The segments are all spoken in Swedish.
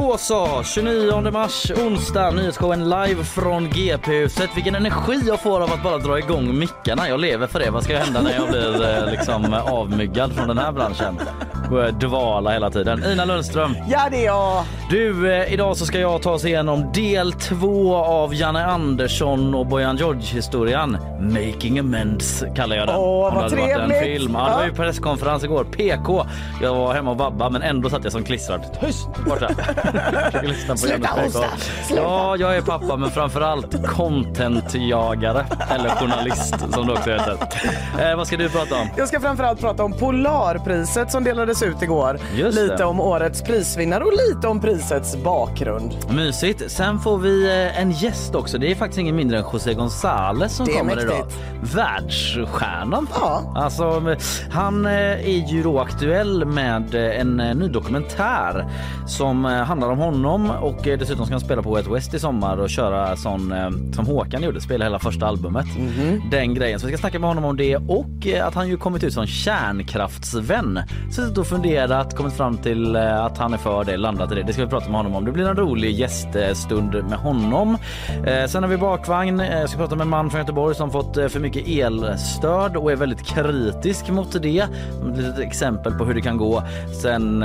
Då så, 29 mars, onsdag, nyhetsshowen live från GP-huset. Vilken energi jag får av att bara dra igång mickarna. Jag lever för det. Vad ska hända när jag blir eh, liksom avmyggad från den här branschen? Dvala hela tiden. Ina Lundström. Ja det är jag. Du, eh, idag så ska jag ta oss igenom del två av Janne Andersson och Bojan George historien. Making amends kallar jag den. Åh, Om vad det hade varit trevligt. En film. Ja, det var ju presskonferens igår. PK. Jag var hemma och vabba men ändå satt jag som klistrad. Tyst borta. Försöker lyssna på Sluta Janne hosta. PK. Sluta. Ja, jag är pappa men framförallt contentjagare. Eller journalist som det också heter. Eh, vad ska du prata om? Jag ska framförallt prata om Polarpriset som delades ut igår. Just det. lite om årets prisvinnare och lite om prisets bakgrund. Mysigt. Sen får vi eh, en gäst också. Det är faktiskt ingen mindre än José González som Det kommer mäktigt. idag. Världsstjärnan. Ja. Alltså, han eh, är ju då aktuell med eh, en ny dokumentär som handlar om honom och dessutom ska han spela på Out West i sommar och köra sån som Håkan gjorde, spela hela första albumet. Den grejen. Så vi ska snacka med honom om det och att han ju kommit ut som kärnkraftsvän. Och funderat, kommit fram till eh, att han är för det, landat i det. Det ska vi prata med honom om. Det blir en rolig gäststund med honom. Eh, sen har vi bakvagn. Eh, jag ska prata med en man från Göteborg som fått för mycket elstöd och är väldigt kritisk mot det. Ett litet exempel på hur det kan gå. Sen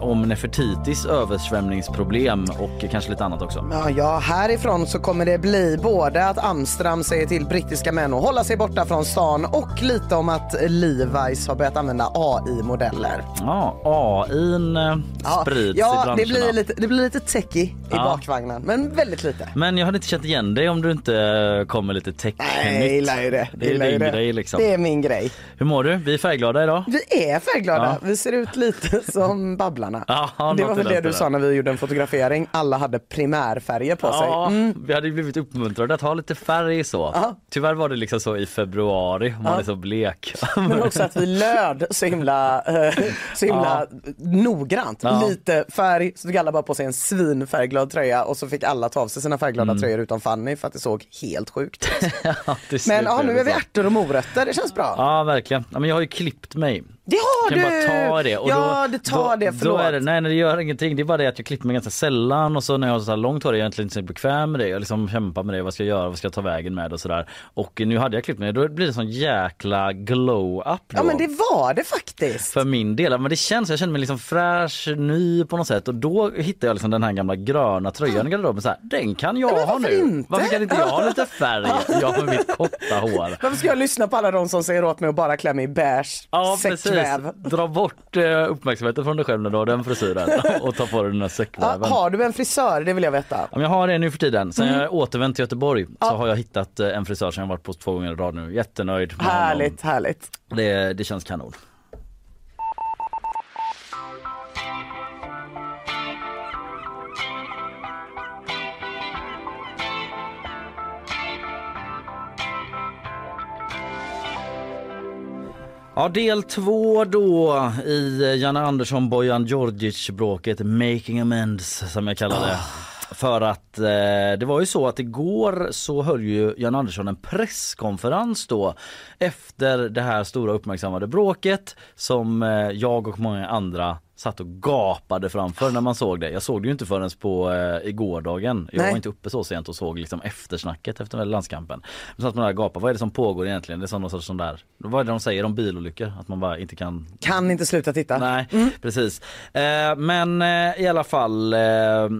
om Nefertitis översvämningsproblem och kanske lite annat också. Ja, ja, härifrån så kommer det bli både att Amsterdam säger till brittiska män att hålla sig borta från stan och lite om att Levi's har börjat använda AI-modeller. Ja, AIn eh, sprids i ja branscherna. det blir lite, det blir lite techie i Ja. bakvagnen, men väldigt lite. Men jag hade inte känt igen dig om du inte eh, kommer lite tech Nej, jag gillar ju det. Det är din det. grej liksom. Det är min grej. Hur mår du? Vi är färgglada idag. Vi är färgglada. Ja. Vi ser ut lite som Babblarna. Ja, det var i väl det du sa när vi gjorde en fotografering. Alla hade primärfärger på sig. Ja, Mm. vi hade blivit uppmuntrade att ha lite färg så. Ja. Tyvärr var det liksom så i februari, man Ja. är så blek. Men också att vi löd så himla, eh, så himla noggrant. Ja. Lite färg, så fick alla bara på sig en svinfärgglad tröja och så fick alla ta av sig sina färgglada Mm. tröjor utom Fanny för att det såg helt sjukt ut. Ja, Men ja, nu är vi ärtor och morötter, det känns bra. Ja verkligen. Ja, men jag har ju klippt mig. Det har kan du! bara ta det. Och ja, då, det tar då, det, Då förlåt. är det, nej, nej det gör ingenting. Det är bara det att jag klipper mig ganska sällan och så när jag har så här långt hår är jag egentligen inte så bekväm med det. Jag liksom kämpar med det. Vad ska jag göra? Vad ska jag ta vägen med och sådär. Och nu hade jag klippt mig. Då blir det sån jäkla glow-up då. Ja men det var det faktiskt. För min del, men det känns, jag känner mig liksom fräsch, ny på något sätt och då hittar jag liksom den här gamla gröna tröjan i garderoben så här, den kan jag ha nu. inte? Varför kan inte jag ha lite färg? Jag med mitt korta hår. Varför ska jag lyssna på alla de som säger åt mig att bara klä mig i beige Ja precis, säckväv? dra bort eh, uppmärksamheten från dig själv när du har den frisyren och ta på dig den här Ja, säckväven. har du en frisör? Det vill jag veta. Ja, jag har det nu för tiden. Sen Mm. jag återvänt till Göteborg så har jag hittat eh, en frisör som jag varit på två gånger i rad nu. Jättenöjd med honom. Härligt, härligt. Det, det känns kanon. Ja, del två då i Janne Andersson Bojan Djordjic bråket Making Amends som jag kallar det. För att eh, det var ju så att igår så höll ju Jan Andersson en presskonferens då efter det här stora uppmärksammade bråket som eh, jag och många andra satt och gapade framför när man såg det. Jag såg det ju inte förrän på eh, igårdagen. Jag Nej. var inte uppe så sent och såg liksom eftersnacket efter landskampen. Så satt man där och gapade. Vad är det som pågår egentligen? Det är som någon sorts sån där. Vad är det de säger om bilolyckor? Att man bara inte kan Kan inte sluta titta. Nej, precis. Eh, men eh, i alla fall, eh,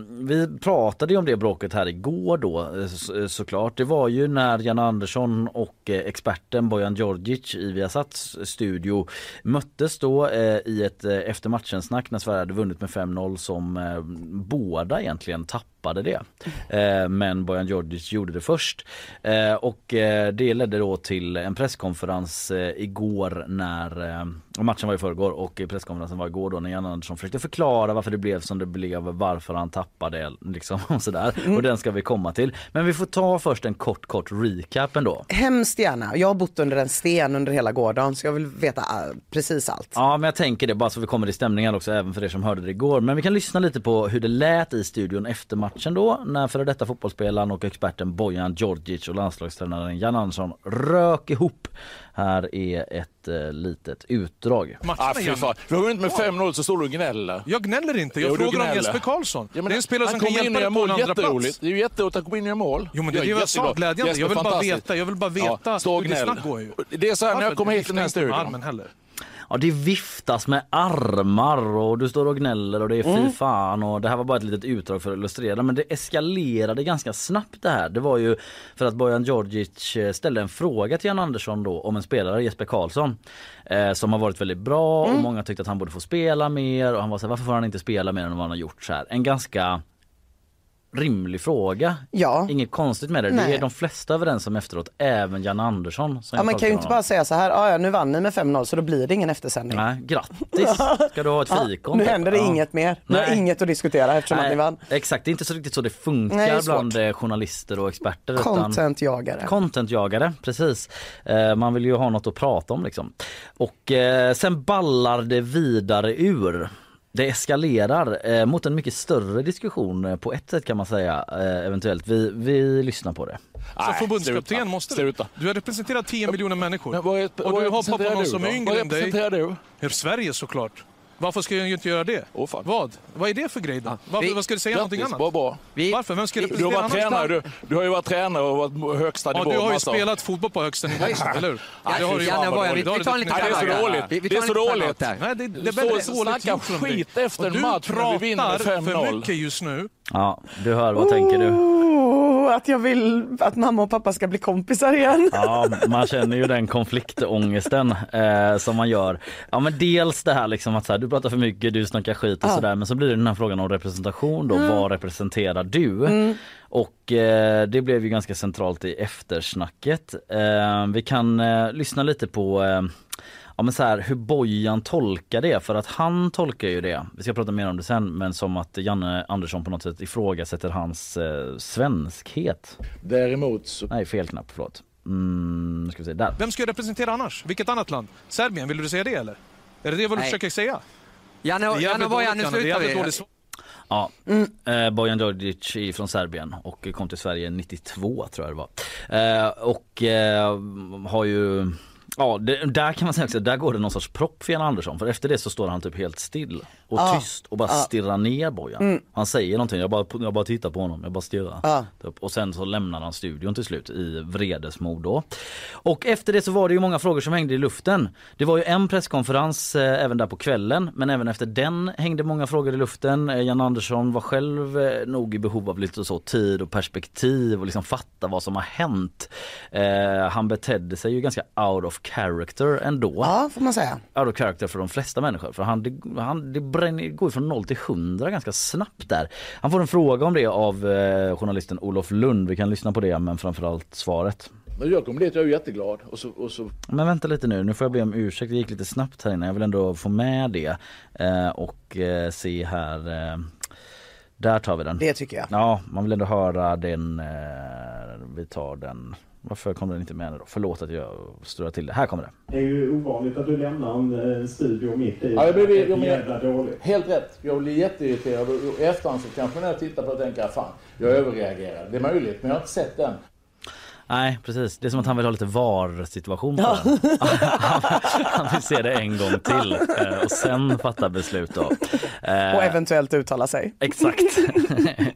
vi pratade ju om det bråket här igår då eh, så, såklart. Det var ju när Jan Andersson och eh, experten Bojan Djordjic i Viasats studio möttes då eh, i ett eh, efter matchen snack när Sverige hade vunnit med 5-0 som eh, båda egentligen tappade tappade det. Eh, men Bojan Djordjic gjorde det först. Eh, och eh, det ledde då till en presskonferens eh, igår när eh, matchen var i förrgår och presskonferensen var igår då när Jan Andersson försökte förklara varför det blev som det blev, varför han tappade liksom och sådär. Och den ska vi komma till. Men vi får ta först en kort kort recap ändå. Hemskt gärna. Jag har bott under en sten under hela gårdagen så jag vill veta precis allt. Ja men jag tänker det bara så vi kommer i stämningen också även för er som hörde det igår. Men vi kan lyssna lite på hur det lät i studion efter matchen då när före detta fotbollsspelaren och experten Bojan Djordjic och landslagstränaren Jan Andersson rök ihop. Här är ett eh, litet utdrag. Ah, fy fan. Vi har vunnit med 5-0 så står du och gnäller. Jag gnäller inte, jag Jo, du frågar om. Jesper Karlsson. Ja, men det är en spelare som kan kommer in hjälpa dig på en mål, andra plats. Det är ju jätteroligt att kommer in och gör mål. Jo men det är det jag sa, glädjande. Jag vill bara veta, jag vill bara veta och hur det snabbt går ju. Det är så här när jag kommer hit till den här inte studion. Ja det viftas med armar och du står och gnäller och det är fy fan och det här var bara ett litet utdrag för att illustrera men det eskalerade ganska snabbt det här. Det var ju för att Bojan Djordjic eh, ställde en fråga till Jan Andersson då om en spelare, Jesper Karlsson, eh, som har varit väldigt bra och många tyckte att han borde få spela mer och han var så här, varför får han inte spela mer än vad han har gjort så här. En ganska rimlig fråga. Ja. Inget konstigt med det. Det Nej. är de flesta överens om efteråt, även Jan Andersson. som Ja, man kan ju inte bara säga så här, "Ah, ja nu vann ni med 5-0 så då blir det ingen eftersändning. Nej, grattis! Ska du ha ett fikon? nu typ? händer det Ja. inget mer. Nu har Nej. inget att diskutera eftersom att ni Nej, vann. Exakt, det är inte så riktigt så det funkar Nej, det bland eh, journalister och experter. Contentjagare. Contentjagare, precis. Eh, man vill ju ha något att prata om liksom. Och eh, sen ballar det vidare ur. Det eskalerar eh, mot en mycket större diskussion eh, på ett sätt kan man säga eh, eventuellt. Vi, vi lyssnar på det. Nej, förbundskapten måste du. Du har representerat 10 miljoner människor. Men vad är- och vad du har pappa någon du som är yngre Vad än dig. representerar du? Sverige såklart. Varför ska jag inte göra det? Fan. Vad? Vad är det för grej då? Varför, vi- vad ska du säga någonting annat? bra bra. Vi, Varför? Vem ska Du har tränare, du, du har ju varit tränare och varit högsta Ja, nivå. du har ju massa- spelat fotboll på högsta nivå, eller hur? Ja, det har du ju. Vi, Det har vi du tar en liten definitivt. Nej, det är så dåligt. Vi, vi Det är så dåligt. Nej, det, det är väldigt dåligt gjort från dig. skit efter en du match när vi vinner med pratar för 5-0. mycket just nu. Ja, du hör, vad tänker du? Oh, att jag vill att mamma och pappa ska bli kompisar igen. Ja, man känner ju den konfliktångesten eh, som man gör. Ja men dels det här liksom att så här, du pratar för mycket, du snackar skit och sådär men så blir det den här frågan om representation då. Vad representerar du? Och eh, det blev ju ganska centralt i eftersnacket. Eh, vi kan eh, lyssna lite på eh, Ja men så här, hur Bojan tolkar det för att han tolkar ju det, vi ska prata mer om det sen, men som att Janne Andersson på något sätt ifrågasätter hans eh, svenskhet. Däremot så Nej fel knapp, förlåt. Mm, ska vi se, där. Vem ska jag representera annars? Vilket annat land? Serbien, vill du säga det eller? Är det det vad du Nej. försöker säga? Janne, och Bojan, nu slutar vi. Ja, eh, Bojan Djordjic från Serbien och kom till Sverige 92 tror jag det var. Eh, och eh, har ju Ja, det, där kan man säga också, där går det någon sorts propp för Jan Andersson för efter det så står han typ helt still och Ja. tyst och bara stirrar ner Bojan. Han säger någonting, jag bara, jag bara tittar på honom, jag bara stirrar. Ja. Typ. Och sen så lämnar han studion till slut i vredesmod då. Och efter det så var det ju många frågor som hängde i luften. Det var ju en presskonferens eh, även där på kvällen men även efter den hängde många frågor i luften. Eh, Jan Andersson var själv eh, nog i behov av lite så tid och perspektiv och liksom fatta vad som har hänt. Eh, han betedde sig ju ganska out of character ändå Ja, får man säga. out of character för de flesta människor. För han, det, han, det bränner, går från 0 till 100 ganska snabbt där. Han får en fråga om det av eh, journalisten Olof Lund. Vi kan lyssna på det men framförallt svaret. När jag kom dit jag är jätteglad och så, och så Men vänta lite nu, nu får jag be om ursäkt. Det gick lite snabbt här inne. Jag vill ändå få med det. Eh, och eh, se här. Eh, där tar vi den. Det tycker jag. Ja, man vill ändå höra den. Eh, vi tar den. Varför kommer den inte med nu då? Förlåt att jag strular till det. Här kommer det. Det är ju ovanligt att du lämnar en eh, studio mitt i. Ja, jag blev- jag jävla dåligt. Helt rätt. Jag blir jätteirriterad och i efterhand så kanske när jag tittar på det tänker jag fan, jag överreagerar. Det är möjligt, men jag har inte sett den. Nej precis, det är som att han vill ha lite VAR-situation på den. han, han vill se det en gång till eh, och sen fatta beslut då. Eh, Och eventuellt uttala sig. Exakt,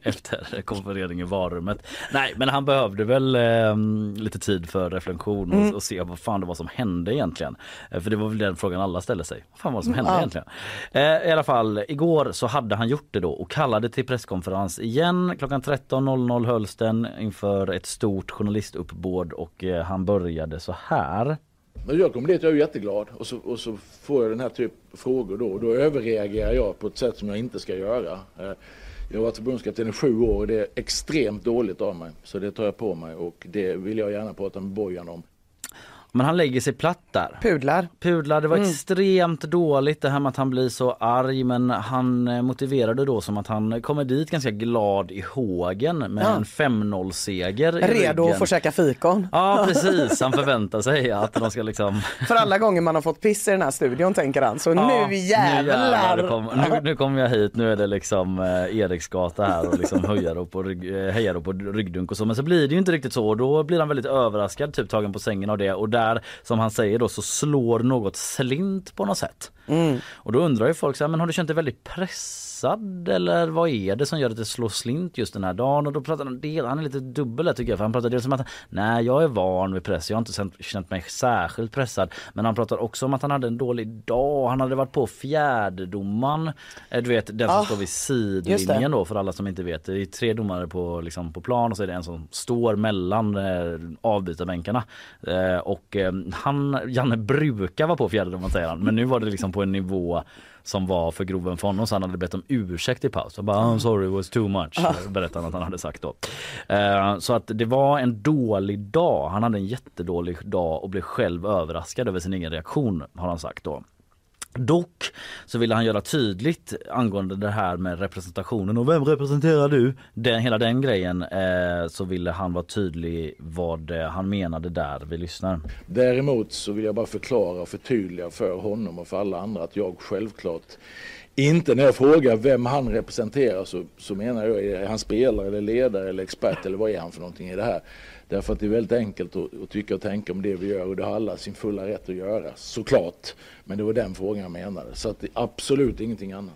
efter konferering i varummet. Nej men han behövde väl eh, lite tid för reflektion och, och se vad fan det var som hände egentligen. Eh, för det var väl den frågan alla ställde sig. Vad fan var det som hände Ja. egentligen? Eh, I alla fall igår så hade han gjort det då och kallade till presskonferens igen. Klockan 13.00 hölls den inför ett stort journalistuppbåd och eh, han började så här. Men jag kom dit jag är jätteglad och så, och så får jag den här typen av frågor då och då överreagerar jag på ett sätt som jag inte ska göra. Eh, jag har varit förbundskapten i sju år och det är extremt dåligt av mig. Så det tar jag på mig och det vill jag gärna prata med Bojan om. Men han lägger sig platt där. Pudlar. Pudlar, det var extremt dåligt det här med att han blir så arg men han eh, motiverade då som att han kommer dit ganska glad i hågen med Ja. en 5-0 seger Redo att få käka fikon. Ja precis, han förväntar sig att de ska liksom För alla gånger man har fått piss i den här studion tänker han. Så Ja, nu jävlar. Nu, kom, nu, nu kommer jag hit, nu är det liksom eh, Eriksgata här och liksom höjar upp och rygg, eh, hejar upp på ryggdunk och så. Men så blir det ju inte riktigt så och då blir han väldigt överraskad, typ tagen på sängen av det. Och där, som han säger då, så slår något slint på något sätt. Och då undrar ju folk så här, men har du känt dig väldigt pressad eller vad är det som gör att det slår slint just den här dagen? Och då pratar han, del, han är lite dubbel där tycker jag, för han pratar dels om att nej jag är van vid press, jag har inte känt, mig särskilt pressad. Men han pratar också om att han hade en dålig dag, han hade varit på fjärdedomaren, eh, du vet den som Ah, står vid sidlinjen då för alla som inte vet. Det är tre domare på, liksom, på plan och så är det en som står mellan eh, avbytarbänkarna. Eh, och eh, han, Janne brukar vara på fjärdedomaren säger han, men nu var det liksom på en nivå som var för groven för honom så han hade bett om ursäkt i paus. Han bara I'm sorry it was too much berättade han att han hade sagt då. Eh, så att det var en dålig dag. Han hade en jättedålig dag och blev själv överraskad över sin egen reaktion har han sagt då. Dock så ville han göra tydligt angående det här med representationen och vem representerar du? Den, hela den grejen eh, så ville han vara tydlig vad eh, han menade där. Vi lyssnar. Däremot så vill jag bara förklara och förtydliga för honom och för alla andra att jag självklart inte när jag frågar vem han representerar så, så menar jag är han spelare eller ledare eller expert eller vad är han för någonting i det här. Därför att det är väldigt enkelt att, att tycka och tänka om det vi gör och det har alla sin fulla rätt att göra såklart. Men det var den frågan jag menade så att det är absolut ingenting annat.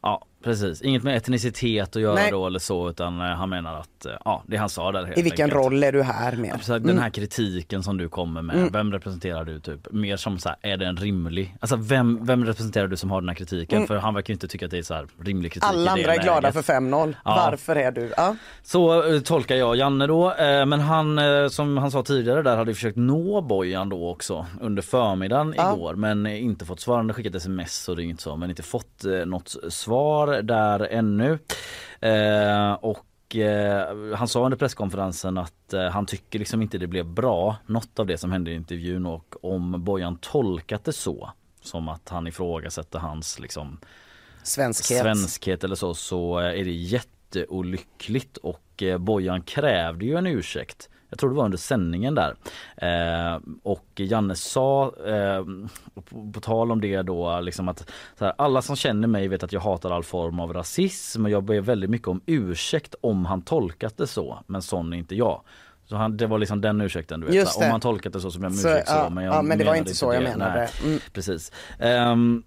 Ja precis, inget med etnicitet att göra Nej. då eller så utan eh, han menar att eh, ja det han sa där I vilken enkelt. roll är du här med? Så att Den här kritiken som du kommer med, vem representerar du typ? Mer som så här, är det en rimlig, alltså vem, vem representerar du som har den här kritiken? För han verkar inte tycka att det är så här rimlig kritik Alla andra är glada läget. för 5-0. Ja. Varför är du? Ja. Så eh, tolkar jag Janne då, eh, men han som han sa tidigare där hade försökt nå Bojan då också under förmiddagen Ja. igår men inte fått svar. Han hade skickat sms och ringt så men inte fått något svar där ännu. Eh, och eh, han sa under presskonferensen att eh, han tycker liksom inte det blev bra, något av det som hände i intervjun och om Bojan tolkat det så som att han ifrågasätter hans liksom Svenskhet. svenskhet eller så så eh, är det jätteolyckligt och eh, Bojan krävde ju en ursäkt. Jag tror det var under sändningen där. Eh, och Janne sa, eh, på, på tal om det då, liksom att så här, alla som känner mig vet att jag hatar all form av rasism och jag ber väldigt mycket om ursäkt om han tolkat det så, men sån är inte jag. Så han, det var liksom den ursäkten du vet. Så Om man tolkat det så som jag Så, ursäkt så, ja, men jag ja, men det var inte så jag det. menade. Nej, Mm. Precis. Ehm,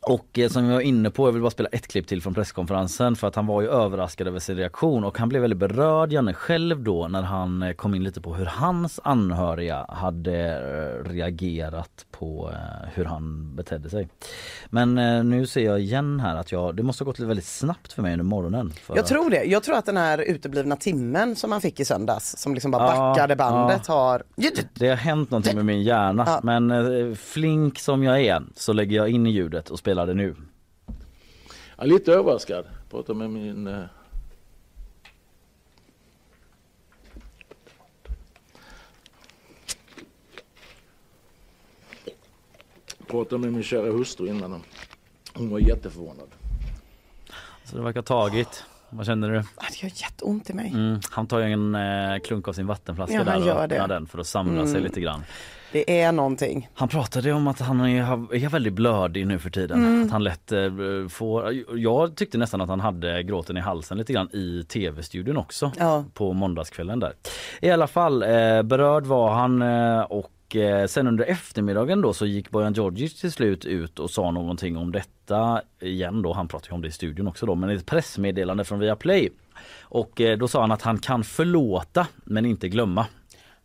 och eh, som jag var inne på, jag vill bara spela ett klipp till från presskonferensen för att han var ju överraskad över sin reaktion och han blev väldigt berörd, Janne själv då, när han eh, kom in lite på hur hans anhöriga hade eh, reagerat på eh, hur han betedde sig. Men eh, nu ser jag igen här att jag, det måste ha gått väldigt snabbt för mig under morgonen. För Jag tror det. Jag tror att den här uteblivna timmen som man fick i söndags, som liksom bara Ja, backade bandet har... Det har hänt någonting med min hjärna Ja. men eh, flink som jag är så lägger jag in i ljudet och spelar det nu. Jag är lite överraskad. Pratar med min eh, Pratade med min kära hustru innan. Hon var jätteförvånad. Så det verkar tagit. Vad känner du? Det gör jätteont i mig. Mm, han tar ju en eh, klunk av sin vattenflaska Ja, där och öppnar den för att samla sig Mm. lite grann. Det är någonting. Han pratade om att han är, väldigt blödig nu för tiden. Mm. Att han lätt eh, får, jag tyckte nästan att han hade gråten i halsen lite grann i tv-studion också. Ja. På måndagskvällen där. I alla fall eh, berörd var han eh, och sen under eftermiddagen då så gick Bojan Djordjic till slut ut och sa någonting om detta igen då. Han pratade om det i studion också då men i ett pressmeddelande från Viaplay. Och då sa han att han kan förlåta men inte glömma.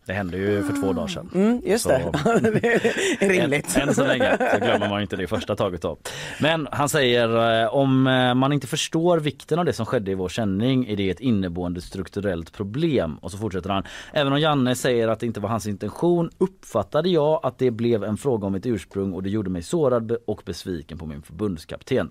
Det hände ju för två dagar sedan. Mm, just Så- det. rimligt. Än, än så länge så glömmer man inte det i första taget då. Men han säger eh, om eh, man inte förstår vikten av det som skedde i vår sändning är det ett inneboende strukturellt problem. Och så fortsätter han. Även om Janne säger att det inte var hans intention uppfattade jag att det blev en fråga om mitt ursprung och det gjorde mig sårad och besviken på min förbundskapten.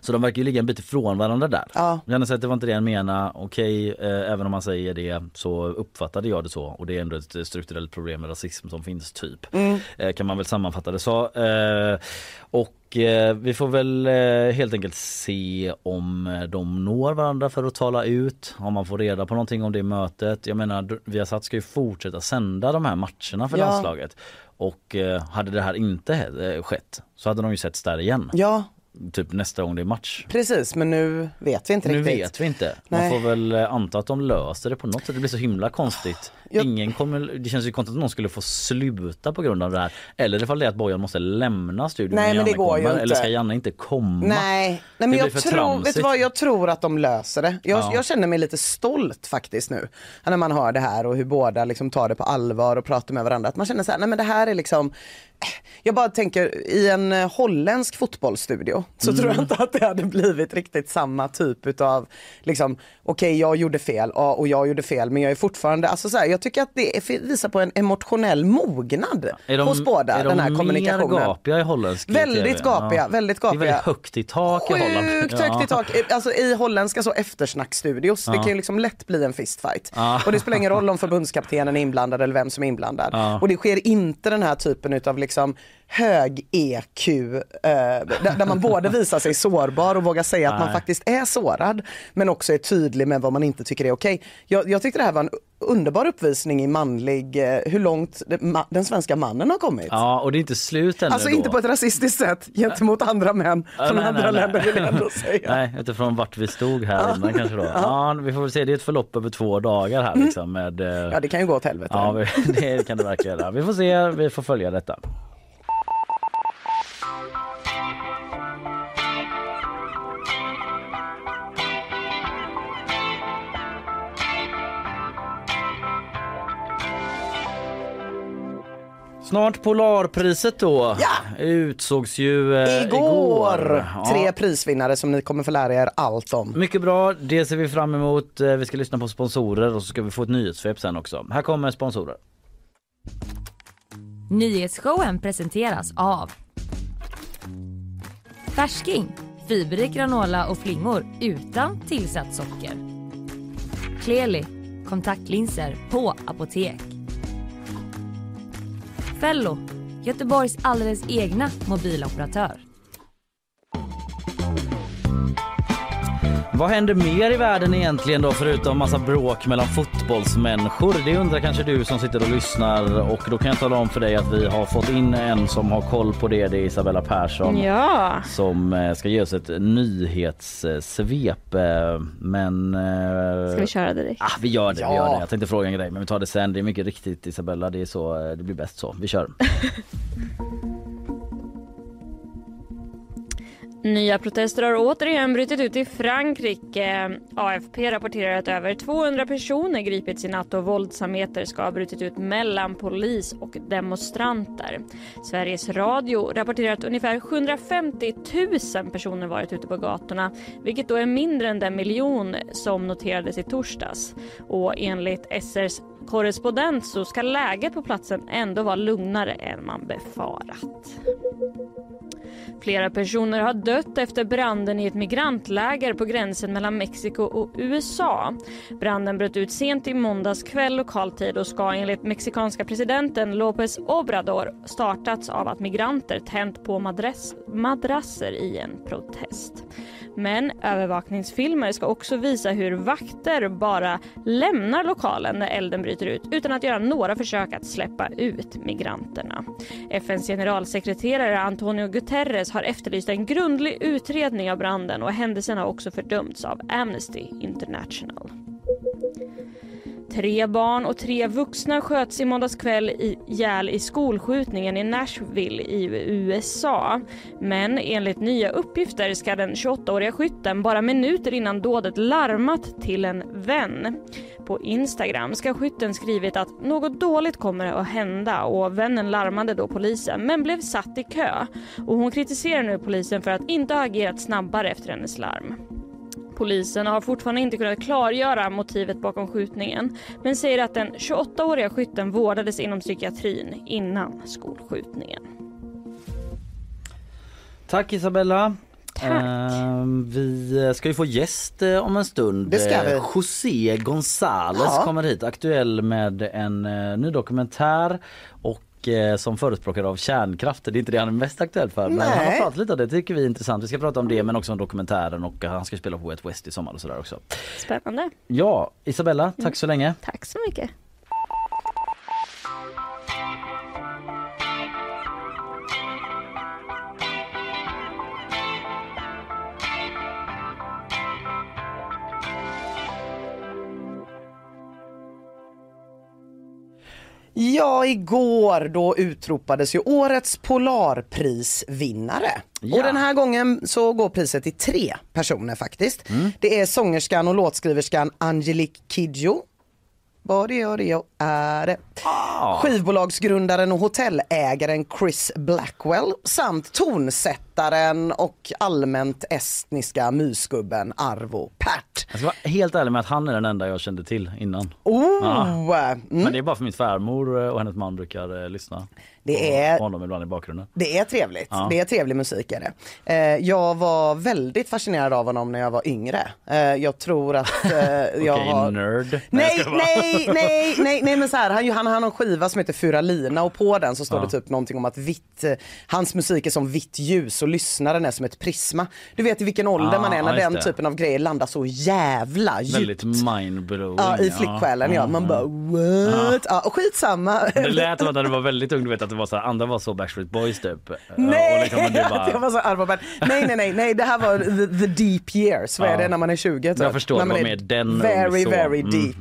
Så de verkar ju ligga en bit ifrån varandra där. Ja. Janne säger att det var inte det han menade. Okej, eh, även om man säger det så uppfattade jag det så och det är ändå ett strukturellt problem med rasism som finns typ. Mm. Eh, kan man väl sammanfatta det så. Eh, och eh, vi får väl eh, helt enkelt se om eh, de når varandra för att tala ut. Om man får reda på någonting om det mötet. Jag menar Viasat ska ju fortsätta sända de här matcherna för Ja. landslaget. Och hade det här inte skett så hade de ju setts där igen. Ja, Typ nästa gång det är match. precis. Men nu vet vi inte Nu riktigt. vet vi inte. Man Nej. får väl eh, anta att de löser det på något sätt. Det blir så himla konstigt. Jag- Ingen kommer, det känns ju konstigt att någon skulle få sluta på grund av det här. Eller ifall det är att Bojan måste lämna studion Nej, men det går ju kommer. inte. Eller ska Janne inte komma? Nej, nej men jag tror, vet du vad, jag tror att de löser det. Jag, Ja. jag känner mig lite stolt faktiskt nu. När man hör det här och hur båda liksom tar det på allvar och pratar med varandra. Att man känner så här, nej men det här är liksom jag bara tänker i en eh, holländsk fotbollsstudio så tror Mm. jag inte att det hade blivit riktigt samma typ utav liksom okej jag gjorde fel ja, och jag gjorde fel men jag är fortfarande, alltså så här, jag tycker att det är, visar på en emotionell mognad Är de, hos båda är den här de kommunikationen. mer gapiga i holländsk Väldigt TV? gapiga, väldigt Det är gapiga. väldigt högt i tak i Holland. Sjukt högt i tak. Alltså i holländska så eftersnackstudios. Det kan ju liksom lätt bli en fistfight. Ja. Och det spelar ingen roll om förbundskaptenen är inblandad eller vem som är inblandad. Ja. Och det sker inte den här typen utav liksom liksom hög EQ eh, där, där man både visar sig sårbar och vågar säga att man faktiskt är sårad men också är tydlig med vad man inte tycker är okej. Jag, jag tyckte det här var en underbar uppvisning i manlig, eh, hur långt den svenska mannen har kommit. Ja och det är inte slut ännu Alltså då. inte på ett rasistiskt sätt gentemot andra män Ja, från nej, andra nej, länder vill jag ändå säga. Nej, utifrån vart vi stod här innan kanske då. Ja, vi får väl se. Det är ett förlopp över två dagar här liksom med... eh, Ja det kan ju gå åt helvete. Ja, det kan det verkligen göra. Vi får se, vi får följa detta. Snart Polarpriset då. Ja. Utsågs ju eh, Igår! igår. Ja. Tre prisvinnare som ni kommer få lära er allt om. Mycket bra, det ser vi fram emot. Eh, Vi ska lyssna på sponsorer och så ska vi få ett nyhetssvep sen också. Här kommer sponsorer. Nyhetsshowen presenteras av Färsking, fiberrik granola och flingor utan tillsatt socker. Kleli, kontaktlinser på apotek. Fello, Göteborgs alldeles egna mobiloperatör. Vad händer mer i världen egentligen då förutom massa bråk mellan fotbollsmänniskor? Det undrar kanske du som sitter och lyssnar och då kan jag tala om för dig att vi har fått in en som har koll på det. Det är Isabella Persson Ja, som eh, ska ge oss ett nyhetssvep. eh, Men... eh, ska vi köra direkt? Ah, vi gör det, vi Ja. gör det. Jag tänkte fråga en grej men vi tar det sen. Det är mycket riktigt Isabella, det är så, det blir bäst så. Vi kör. Nya protester har återigen brutit ut i Frankrike. AFP rapporterar att över 200 personer gripits i natt och våldsamheter ska ha brutit ut mellan polis och demonstranter. Sveriges Radio rapporterar att ungefär 750 000 personer varit ute på gatorna vilket då är mindre än den miljon som noterades i torsdags. Och enligt SRs korrespondent så ska läget på platsen ändå vara lugnare än man befarat. Flera personer har dött efter branden i ett migrantläger på gränsen mellan Mexiko och USA. Branden bröt ut sent i måndags kväll lokal tid och ska enligt mexikanska presidenten López Obrador startats av att migranter tänt på madrasser i en protest. Men övervakningsfilmer ska också visa hur vakter bara lämnar lokalen när elden bryter ut utan att göra några försök att släppa ut migranterna. FNs generalsekreterare Antonio Guterres har efterlyst en grundlig utredning av branden och händelsen har också fördömts av Amnesty International. Tre barn och tre vuxna sköts i måndags kväll ihjäl i skolskjutningen i Nashville i USA. Men enligt nya uppgifter ska den 28-åriga skytten bara minuter innan dådet larmat till en vän. På Instagram ska skytten skrivit att något dåligt kommer att hända och vännen larmade då polisen men blev satt i kö. Och hon kritiserar nu polisen för att inte ha agerat snabbare efter hennes larm. Polisen har fortfarande inte kunnat klargöra motivet bakom skjutningen men säger att den 28-åriga skytten vårdades inom psykiatrin innan skolskjutningen. Tack Isabella. Ehm, vi ska ju få gäst eh, om en stund. Det ska vi. Eh, José González Ja. kommer hit, aktuell med en eh, ny dokumentär och eh, som förespråkare av kärnkraft. Det är inte det han är mest aktuell för men han har pratat lite om det, tycker vi är intressant. Vi ska prata om det men också om dokumentären och han ska spela på ett West i sommar och sådär också. Spännande. Ja, Isabella, tack så länge. Tack så mycket. Ja, igår då utropades ju årets Polarprisvinnare. Ja. Och den här gången så går priset till tre personer faktiskt. Mm. Det är sångerskan och låtskriverskan Angelique Kidjo. Body, body, är det. Ah. Skivbolagsgrundaren och hotellägaren Chris Blackwell samt tonsättaren och allmänt estniska mysgubben Arvo Pärt. Jag ska vara helt ärlig med att han är den enda jag kände till innan. Oh! Mm. Men det är bara för min svärmor och hennes man brukar eh, lyssna Det är- honom ibland i bakgrunden. Det är trevligt. Ja. Det är trevlig musik är det. Eh, jag var väldigt fascinerad av honom när jag var yngre. Eh, jag tror att eh, jag Okej, har... nerd. Nej, nej, nej, nej, nej, men så här, han, han, har en skiva som heter Furalina och på den så står det typ någonting om att vitt, hans musik är som vitt ljus och lyssnaren är som ett prisma. Du vet i vilken ålder Ah, man är när den det. typen av grejer landar så jävla djupt. Väldigt mindblowing. Ja, i flicksjälen ja. Man bara what? Ja, och skitsamma. Det lät som att när du var väldigt ung, du vet att det var så här, andra var så Backstreet Boys typ. Nej, Och liksom, men du bara, jag var så nej, nej, nej, nej, det här var the, the deep years. Vad är det när man är 20? Typ? Jag förstår, när det man var är mer den Very, så. very Mm, deep.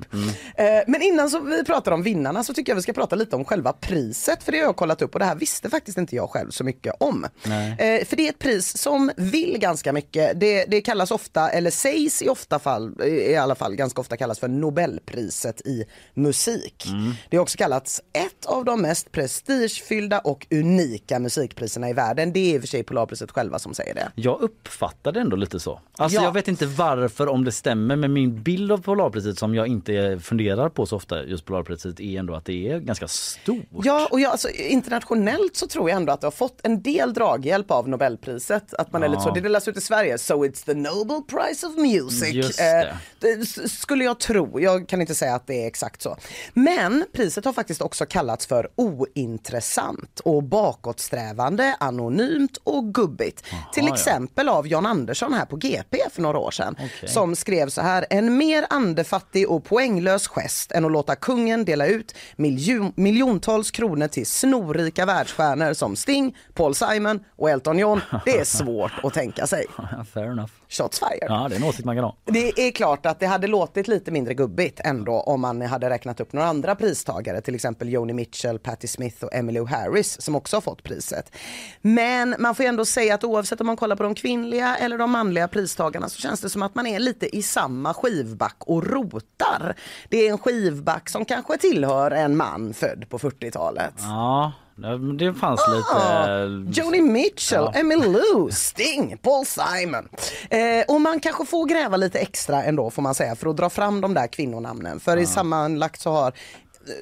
Eh, men innan så vi pratar om vinnarna så tycker jag vi ska prata lite om själva priset. För det har jag kollat upp och det här visste faktiskt inte jag själv så mycket om. Eh, för det är ett pris som vill ganska mycket. Det, det kallas ofta, eller sägs i, ofta fall, i alla fall ganska ofta kallas för Nobelpriset i musik. Det har också kallats ett av de mest prestigefyllda och unika musikpriserna i världen. Det är i och för sig Polarpriset själva som säger det. jag uppfattade ändå lite så. Alltså Ja. jag vet inte varför om det stämmer men min bild av Polarpriset som jag inte funderar på så ofta just Polarpriset är ändå att det är ganska stort. Ja, och jag, alltså, internationellt så tror jag ändå att det har fått en del draghjälp av Nobelpriset. Att man är lite så, det delas ut i Sverige, so it's the Nobel Prize of Music. Eh, det. det skulle jag tro, jag kan inte säga att det är exakt så. Men priset har faktiskt också kallats för ointressant och bakåtsträvande, anonymt och gubbigt. Till ja. exempel av Jan Andersson här på GP för några år sedan. Okej. Som skrev så här, en mer andefattig och poänglös gest än att låta kungen dela ut miljon, miljontals kronor till snorrika världsstjärnor som Sting, Paul Simon och Elton John. Det är svårt att tänka sig. Ja, Fair enough. Shots fired. Ja det är en åsikt man kan ha. Det är klart att det hade låtit lite mindre gubbigt ändå om man hade räknat upp några andra pristagare, till exempel Joni Mitchell, Patti Smith och Emmylou Harris som också har fått priset. Men man får ändå säga att oavsett om man kollar på de kvinnliga eller de manliga pristagarna så känns det som att man är lite i samma skivback och rotar. Det är en skivback som kanske tillhör en man född på 40-talet. Ja, det fanns Ah, lite... Joni Mitchell, Ja. Emmylou, Sting, Paul Simon. Eh, och man kanske får gräva lite extra ändå får man säga för att dra fram de där kvinnonamnen. För i sammanlagt så har eh,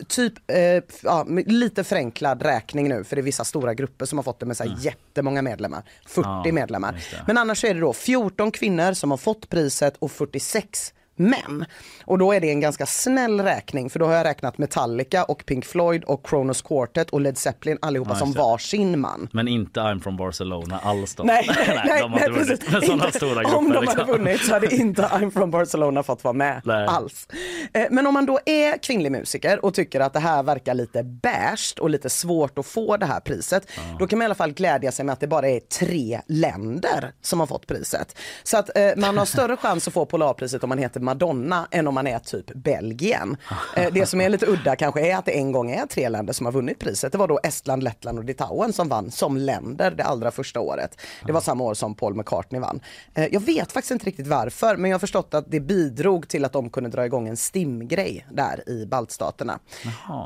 Typ, eh, ja, lite förenklad räkning nu för det är vissa stora grupper som har fått det med så här jättemånga medlemmar. 40 Ja, medlemmar. Men annars är det då 14 kvinnor som har fått priset och 46 män. Och då är det en ganska snäll räkning för då har jag räknat Metallica och Pink Floyd och Kronos Quartet och Led Zeppelin allihopa Ja, som just det. var sin man. Men inte I'm from Barcelona alls då. Nej, nej, de har nej, inte vunnit precis. Inte- grupper. Om de liksom. hade vunnit så hade inte I'm from Barcelona fått vara med Nej. alls. Eh, Men om man då är kvinnlig musiker och tycker att det här verkar lite bärst och lite svårt att få det här priset, då kan man i alla fall glädja sig med att det bara är tre länder som har fått priset. Så att eh, man har större chans att få Polarpriset om man heter Madonna än om man är typ Belgien. Eh, det som är lite udda kanske är att det en gång är tre länder som har vunnit priset. Det var då Estland, Lettland och Litauen som vann som länder det allra första året. Det var samma år som Paul McCartney vann. Eh, jag vet faktiskt inte riktigt varför men jag har förstått att det bidrog till att de kunde dra igång en STIM-grej där i baltstaterna.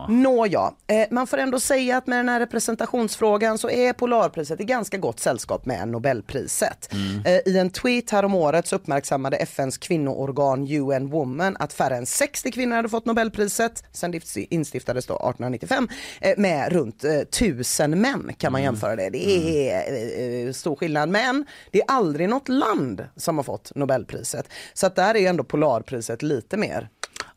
Nåja, eh, man får ändå säga att med den här representationsfrågan så är Polarpriset i ganska gott sällskap med Nobelpriset. Eh, I en tweet här om året så uppmärksammade FNs kvinnoorgan UN Woman att färre än 60 kvinnor hade fått Nobelpriset sen det instiftades då 1895 eh, med runt eh, tusen män kan man jämföra det. Det är eh, eh, stor skillnad men det är aldrig något land som har fått Nobelpriset. Så att där är ändå Polarpriset lite mer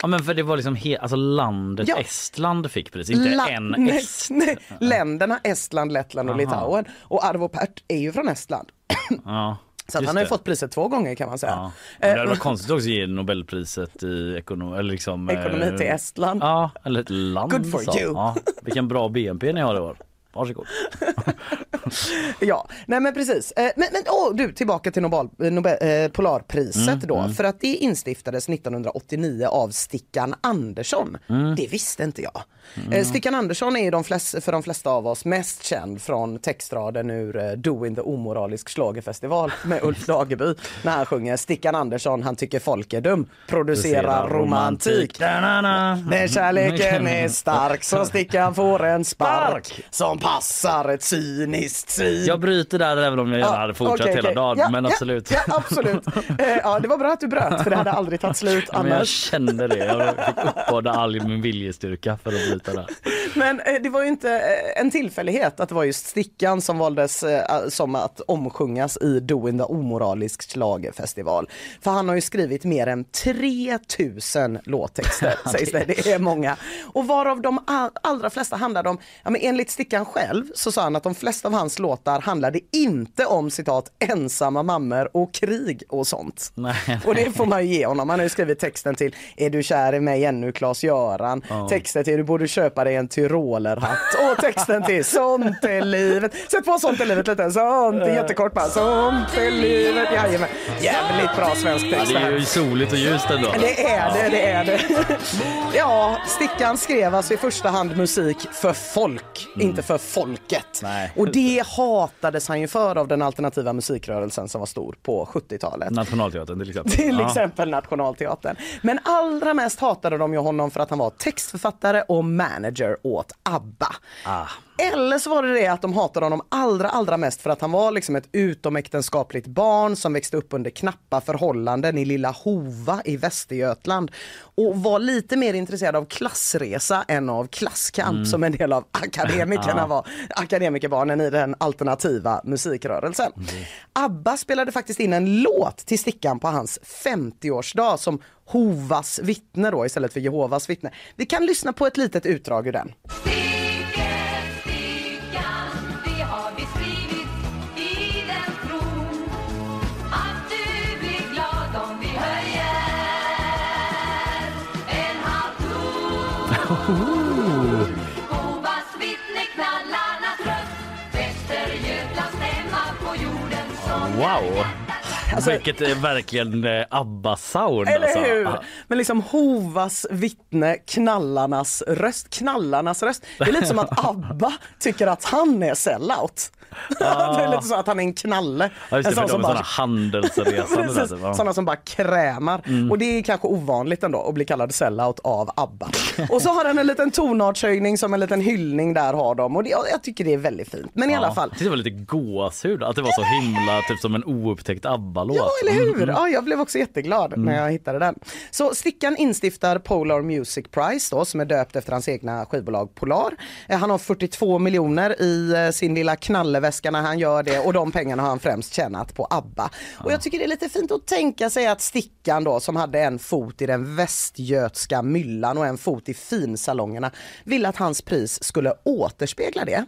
Ja men för det var liksom he- alltså landet Ja. Estland fick pris, inte La- en nej, est. nej, länderna Estland, Lettland och Aha. Litauen. Och Arvo Pärt är ju från Estland. Ja, Så han har ju fått priset två gånger kan man säga. Ja. Men det hade Eh, varit konstigt också att ge Nobelpriset i ekonomi, eller liksom, eh, Ekonomi till Estland. Ja, eller ett land. Good for så. you. Ja, vilken bra BNP ni har i år. Varsågod. Ja, nej men precis. Eh, Men, men åh, du, tillbaka till Nobel, Nobel, eh, Polarpriset Mm, då. För att det instiftades 1989 av Stickan Andersson. Mm. Det visste inte jag. Eh, Stickan Andersson är ju de flest, för de flesta av oss mest känd från textraden ur eh, Doing the omoralisk schlagerfestival med Ulf Dageby. När han sjunger Stickan Andersson, han tycker folk är dum, producerar romantik. När kärleken är stark så Stickan får en spark som passar ett cyniskt svin. Jag bryter där även om jag gärna hade fortsatt okej, hela dagen. Ja, men ja, absolut. Ja, absolut. Eh, ja, det var bra att du bröt för det hade aldrig tagit slut Ja, men jag annars. kände det. Jag fick uppbåda all min viljestyrka för att bryta där. Men eh, det var ju inte eh, en tillfällighet att det var just Stickan som valdes eh, som att omsjungas i Doing the omoralisk schlagerfestival. För han har ju skrivit mer än 3000 låttexter sägs det. Det är många. Och varav de all- allra flesta handlade om, ja, men enligt Stickan själv så sa han att de flesta av hans låtar handlade inte om citat ensamma mammor och krig och sånt. Nej, Och det får man ju ge honom. Han har ju skrivit texten till Är du kär i mig ännu Klas-Göran? Texten till Du borde köpa dig en tyrolerhatt. Och texten till Sånt är livet. Sätt på Sånt är livet lite. Sånt är jättekort bara. Sånt är livet. Jajamän. Jävligt bra svensk Ja, text det det är ju soligt och ljust ändå. Det är det, det är det. Ja, Stickan skrev alltså i första hand musik för folk, inte för folket. Nej. Och det hatades han ju för av den alternativa musikrörelsen som var stor på 70-talet. Nationalteatern till exempel. Till Ja. exempel Nationalteatern. Men allra mest hatade de ju honom för att han var textförfattare och manager åt ABBA. Ah. Eller så var det det att de hatade honom allra, allra mest för att han var liksom ett utomäktenskapligt barn som växte upp under knappa förhållanden i lilla Hova i Västergötland och var lite mer intresserad av klassresa än av klasskamp som en del av akademikerna var, akademikerbarnen i den alternativa musikrörelsen. ABBA spelade faktiskt in en låt till Stickan på hans 50-årsdag som Hovas vittne då istället för Jehovas vittne. Vi kan lyssna på ett litet utdrag ur den. Wow! Alltså- Vilket är verkligen eh, ABBA-sound Eller alltså. hur? Men liksom Hovas vittne, knallarnas röst, knallarnas röst. Det är lite som att ABBA tycker att han är sellout. det är lite så att han är en knalle. Ja just det, En sån som bara- sådana handelsresande. Precis, typ, sådana som bara krämar. Och det är kanske ovanligt ändå att bli kallad sellout av ABBA. och så har den en liten tonartshöjning som en liten hyllning där har de och det, jag, tycker det är väldigt fint. Men i alla fall, det var lite gåshud att det var så himla typ som en oupptäckt ABBA-låt. Ja, eller hur? Mm, Ja, jag blev också jätteglad när jag hittade den. Så Stickan instiftar Polar Music Prize då, som är döpt efter hans egna skivbolag Polar. Eh, Han har 42 miljoner i eh, sin lilla knalleväska när han gör det och de pengarna har han främst tjänat på ABBA. Och jag tycker det är lite fint att tänka sig att Stickan då, som hade en fot i den västgötska myllan och en fot i finsalongerna, ville att hans pris skulle återspegla det.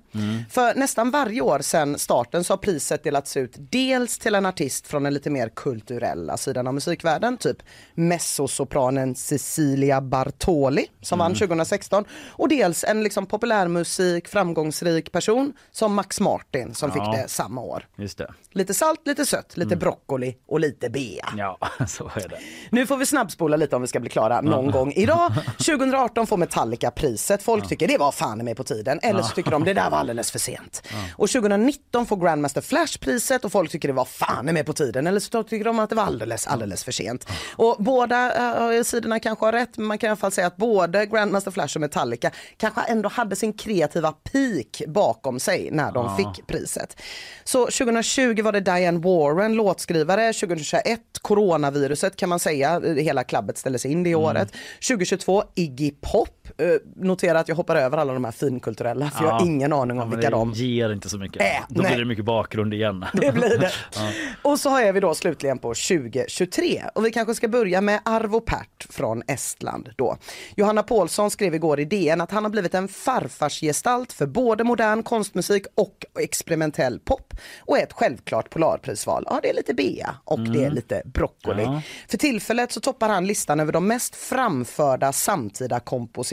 För nästan varje år sedan starten så har priset delats ut dels till en artist från den lite mer kulturella sidan av musikvärlden, typ mezzosopranen Cecilia Bartoli som vann 2016 och dels en liksom populärmusik, framgångsrik person som Max Martin som Ja. fick det samma år. Just det. Lite salt, lite sött, lite broccoli och lite bea. Ja, så är det. Nu får vi snabbspola lite om vi ska bli klara någon gång idag. 2018 får Metallica priset. Folk tycker det var fan med på tiden. Eller så tycker de det där var alldeles för sent. Och 2019 får Grandmaster Flash priset och folk tycker det var fan med på tiden. Eller så tycker de att det var alldeles, alldeles för sent. Och båda äh, sidorna kanske har rätt men man kan i alla fall säga att både Grandmaster Flash och Metallica kanske ändå hade sin kreativa peak bakom sig när de fick priset. Så 2020 var det Diane Warren, låtskrivare. 2021 coronaviruset kan man säga, hela klabbet ställdes in det året. 2022 Iggy Pop. Eh, Notera att jag hoppar över alla de här finkulturella för jag har Ja. ingen aning Ja, om men vilka det de ger inte så mycket. Äh, Då nej. blir det mycket bakgrund igen. det blir det. Ja. Och så är vi då slutligen på 2023 och vi kanske ska börja med Arvo Pärt från Estland då. Johanna Paulsson skrev igår i DN att han har blivit en farfarsgestalt för både modern konstmusik och experimentell pop och är ett självklart Polarprisval. Ja, det är lite bea och det är lite broccoli. Ja. För tillfället så toppar han listan över de mest framförda samtida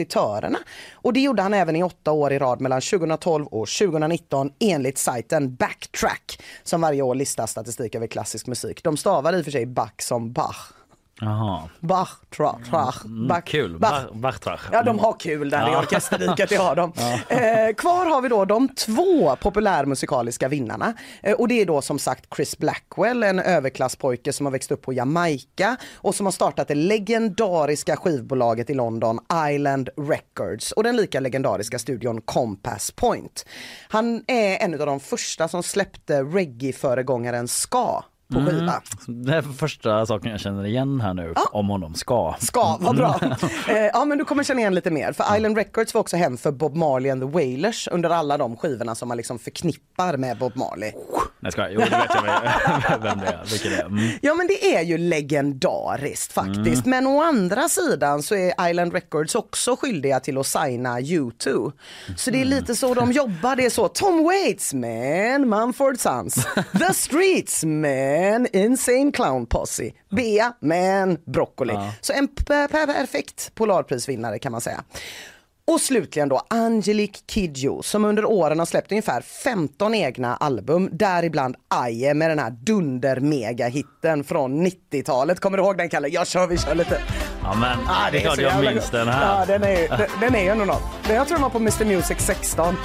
profitörerna. Och det gjorde han även i åtta år i rad mellan 2012 och 2019 enligt sajten Backtrack som varje år listar statistik över klassisk musik. De stavar i och för sig Bach som Bach. Jaha. Bach, tra, tra, Mm, Bach, kul. Bach. Bach- Bachtrach. Ja, de har kul där i orkesterriket, det har de. Ja. Eh, kvar har vi då de två populärmusikaliska vinnarna. Eh, och det är då som sagt Chris Blackwell, en överklasspojke som har växt upp på Jamaica och som har startat det legendariska skivbolaget i London, Island Records och den lika legendariska studion Compass Point. Han är en av de första som släppte reggae-föregångaren ska på skiva. Mm. Det är första saken jag känner igen här nu om honom. Ska. Ska, vad bra. Eh, ja men du kommer känna igen lite mer. För Island Records var också hem för Bob Marley and the Wailers under alla de skivorna som man liksom förknippar med Bob Marley. Nej ska Jo, det vet jag vem- det är. Vilken det är. Mm. Ja men det är ju legendariskt faktiskt. Men å andra sidan så är Island Records också skyldiga till att signa U2. Så det är lite så de jobbar. Det är så Tom Waits man, Mumford Sons, The Streets man, Insane Clown Posse, Bea man, Broccoli. Så en perfekt Polarprisvinnare kan man säga. Och slutligen då Angelique Kidjo som under åren har släppt ungefär 15 egna album, däribland Aje med den här dunder-mega-hitten från 90-talet. Kommer du ihåg den Kalle? Jag kör, vi kör lite. Ja men Ah, det är klart jag minns den här. Ja, den är, den, den är ju ändå något. Jag tror den var på Mr Music 16.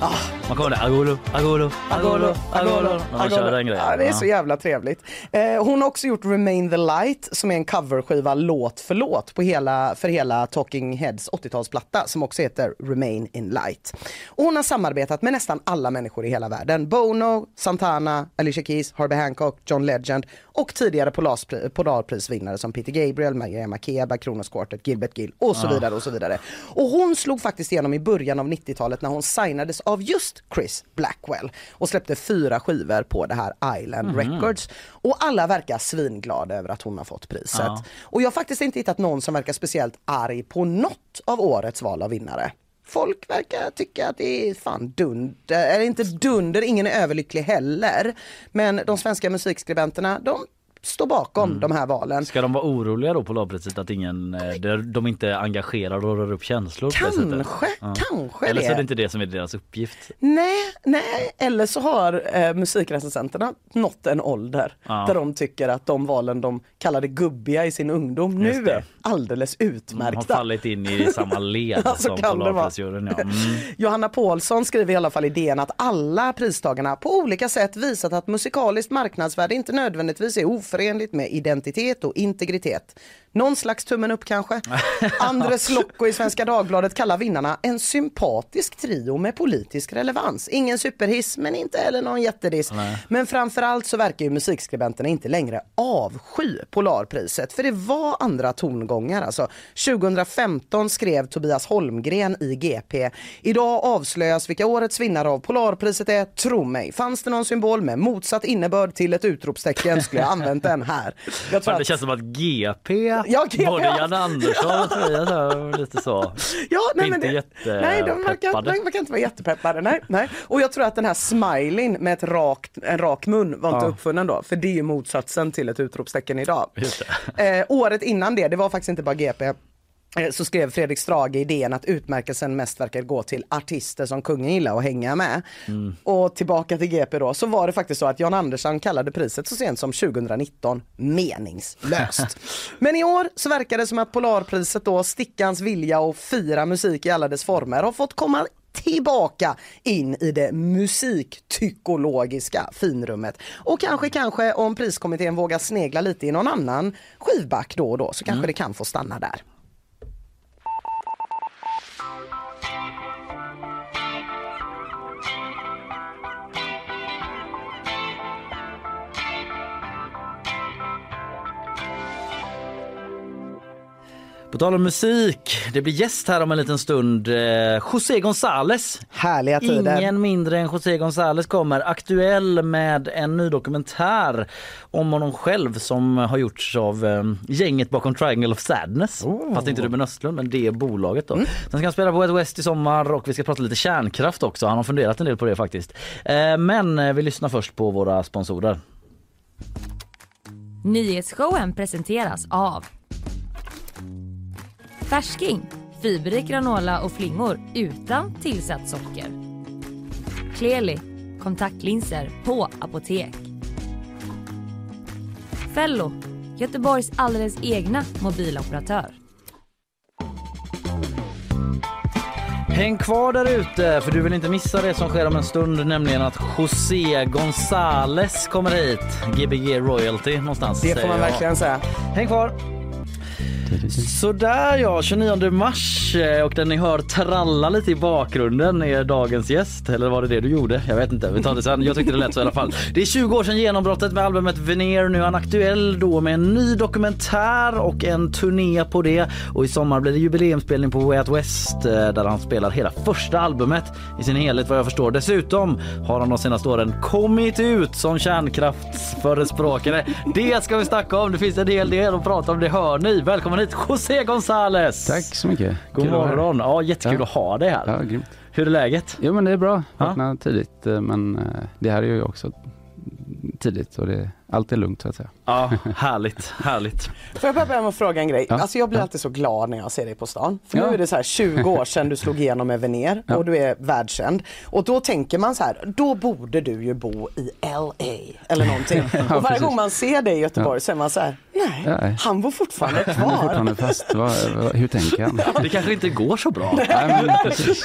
Ah. Man kommer det. Agolo, agolo, agolo, agolo. Man kör den grejen. Ja, det är Ja. så jävla trevligt. Eh, hon har också gjort Remain the Light som är en coverskiva låt för låt på hela, för hela Talking Heads 80-talsplatta som också heter Remain in Light. Och hon har samarbetat med nästan alla människor i hela världen. Bono, Santana, Alicia Keys, Herbie Hancock, John Legend och tidigare Polarpri- Polarprisvinnare som Peter Gabriel, Maria Makeba, Kronos Quartet, Gilbert Gill och så vidare och så vidare. Och hon slog faktiskt igenom i början av 90-talet när hon signades av just Chris Blackwell och släppte fyra skivor på det här Island Mhm. Records. Och alla verkar svinglada över att hon har fått priset. Ja. Och jag har faktiskt inte hittat någon som verkar speciellt arg på något av årets val av vinnare. Folk verkar tycka att det är fan dunder, eller inte dunder, ingen är överlycklig heller. Men de svenska musikskribenterna, de står bakom Mm. de här valen. Ska de vara oroliga då på Polarpriset att ingen, eh, de inte engagerar och rör upp känslor? på det? Kanske, kanske Eller så det. är det inte det som är deras uppgift. Nej, nej, eller så har eh, musikrecensenterna nått en ålder Ja. där de tycker att de valen de kallade gubbiga i sin ungdom Just nu det. är alldeles De utmärkta. har fallit in i samma led Ja, så som det vara. Polarprisjuryn. Ja. Mm. Johanna Paulsson skriver i alla fall i DN att alla pristagarna på olika sätt visat att musikaliskt marknadsvärde inte nödvändigtvis är oförenligt med identitet och integritet. Någon slags tummen upp kanske? Andres Lokko i Svenska Dagbladet kallar vinnarna en sympatisk trio med politisk relevans. Ingen superhiss men inte heller någon jättediss. Men framförallt så verkar ju musikskribenterna inte längre avsky Polarpriset för det var andra tongångar. Alltså 2015 skrev Tobias Holmgren i GP. Idag avslöjas vilka årets vinnare av Polarpriset är. Tro mig, fanns det någon symbol med motsatt innebörd till ett utropstecken skulle jag använt den här. Jag tror det att... känns som att GP, Ja, GP, både ja. Jan Andersson och Tobias lite så. Ja, nej, men inte det, jättepeppade. nej, de verkar, de verkar inte vara jättepeppade. Nej, nej. Och jag tror att den här smileyn med ett rakt, en rak mun var inte Ja. uppfunnen då. För det är ju motsatsen till ett utropstecken idag. Eh, året innan det, det var faktiskt inte bara GP, så skrev Fredrik Strage idén att utmärkelsen mest verkar gå till artister som kungen gillar att hänga med. Mm. Och tillbaka till GP då, så var det faktiskt så att Jan Andersson kallade priset så sent som 2019 meningslöst. Men i år så verkar det som att Polarpriset då, Stickans vilja och fira musik i alla dess former har fått komma tillbaka in i det musiktykologiska finrummet. Och kanske, kanske om priskommittén vågar snegla lite i någon annan skivback då och då så kanske det kan få stanna där. På tal om musik, det blir gäst här om en liten stund. Eh, José González. Härliga tider. Ingen mindre än José González kommer aktuell med en ny dokumentär om honom själv som har gjorts av eh, gänget bakom Triangle of Sadness. Oh. Fast inte Ruben Östlund men det bolaget då. Mm. Sen ska han spela på ett West i sommar och vi ska prata lite kärnkraft också. Han har funderat en del på det faktiskt. Eh, men vi lyssnar först på våra sponsorer. Nyhetsshowen presenteras av Färsking, fiberrik granola och flingor utan tillsatt socker. Kleli, kontaktlinser på apotek. Fello, Göteborgs alldeles egna mobiloperatör. Häng kvar där ute för du vill inte missa det som sker om en stund nämligen att José González kommer hit. Gbg Royalty någonstans. Det får man verkligen säga. Häng kvar! Sådär ja, 29 mars eh, och den ni hör tralla lite i bakgrunden är dagens gäst. Eller var det det du gjorde? Jag vet inte, vi tar det sen. Jag tyckte det lät så i alla fall. Det är 20 år sedan genombrottet med albumet Veneer. Nu är han aktuell då med en ny dokumentär och en turné på det. Och i sommar blir det jubileumsspelning på Way Out West eh, där han spelar hela första albumet i sin helhet vad jag förstår. Dessutom har han de senaste åren kommit ut som kärnkraftsförespråkare. Det ska vi snacka om. Det finns en hel del att prata om. Det hör ni. Välkommen hit José González. Tack så mycket. God Kul morgon. Ja, jättekul Ja. att ha dig här. Ja, grymt. Hur är läget? Jo men det är bra. Ja. Vakna tidigt eh, men eh, det här är ju också tidigt och det, allt är lugnt så att säga. Ja, härligt, härligt. Får jag bara börja med att fråga en grej? Ja. Alltså jag blir Ja. alltid så glad när jag ser dig på stan. För Ja. nu är det så här 20 år sedan du slog igenom med Veneer Ja. och du är världskänd. Och då tänker man så här, då borde du ju bo i LA eller någonting. och varje precis. gång man ser dig i Göteborg så är man så här, nej, Nej. han bor fortfarande Han är kvar. fortfarande fast. Vad, vad, hur tänker han? Det kanske inte går så bra. Nej, men.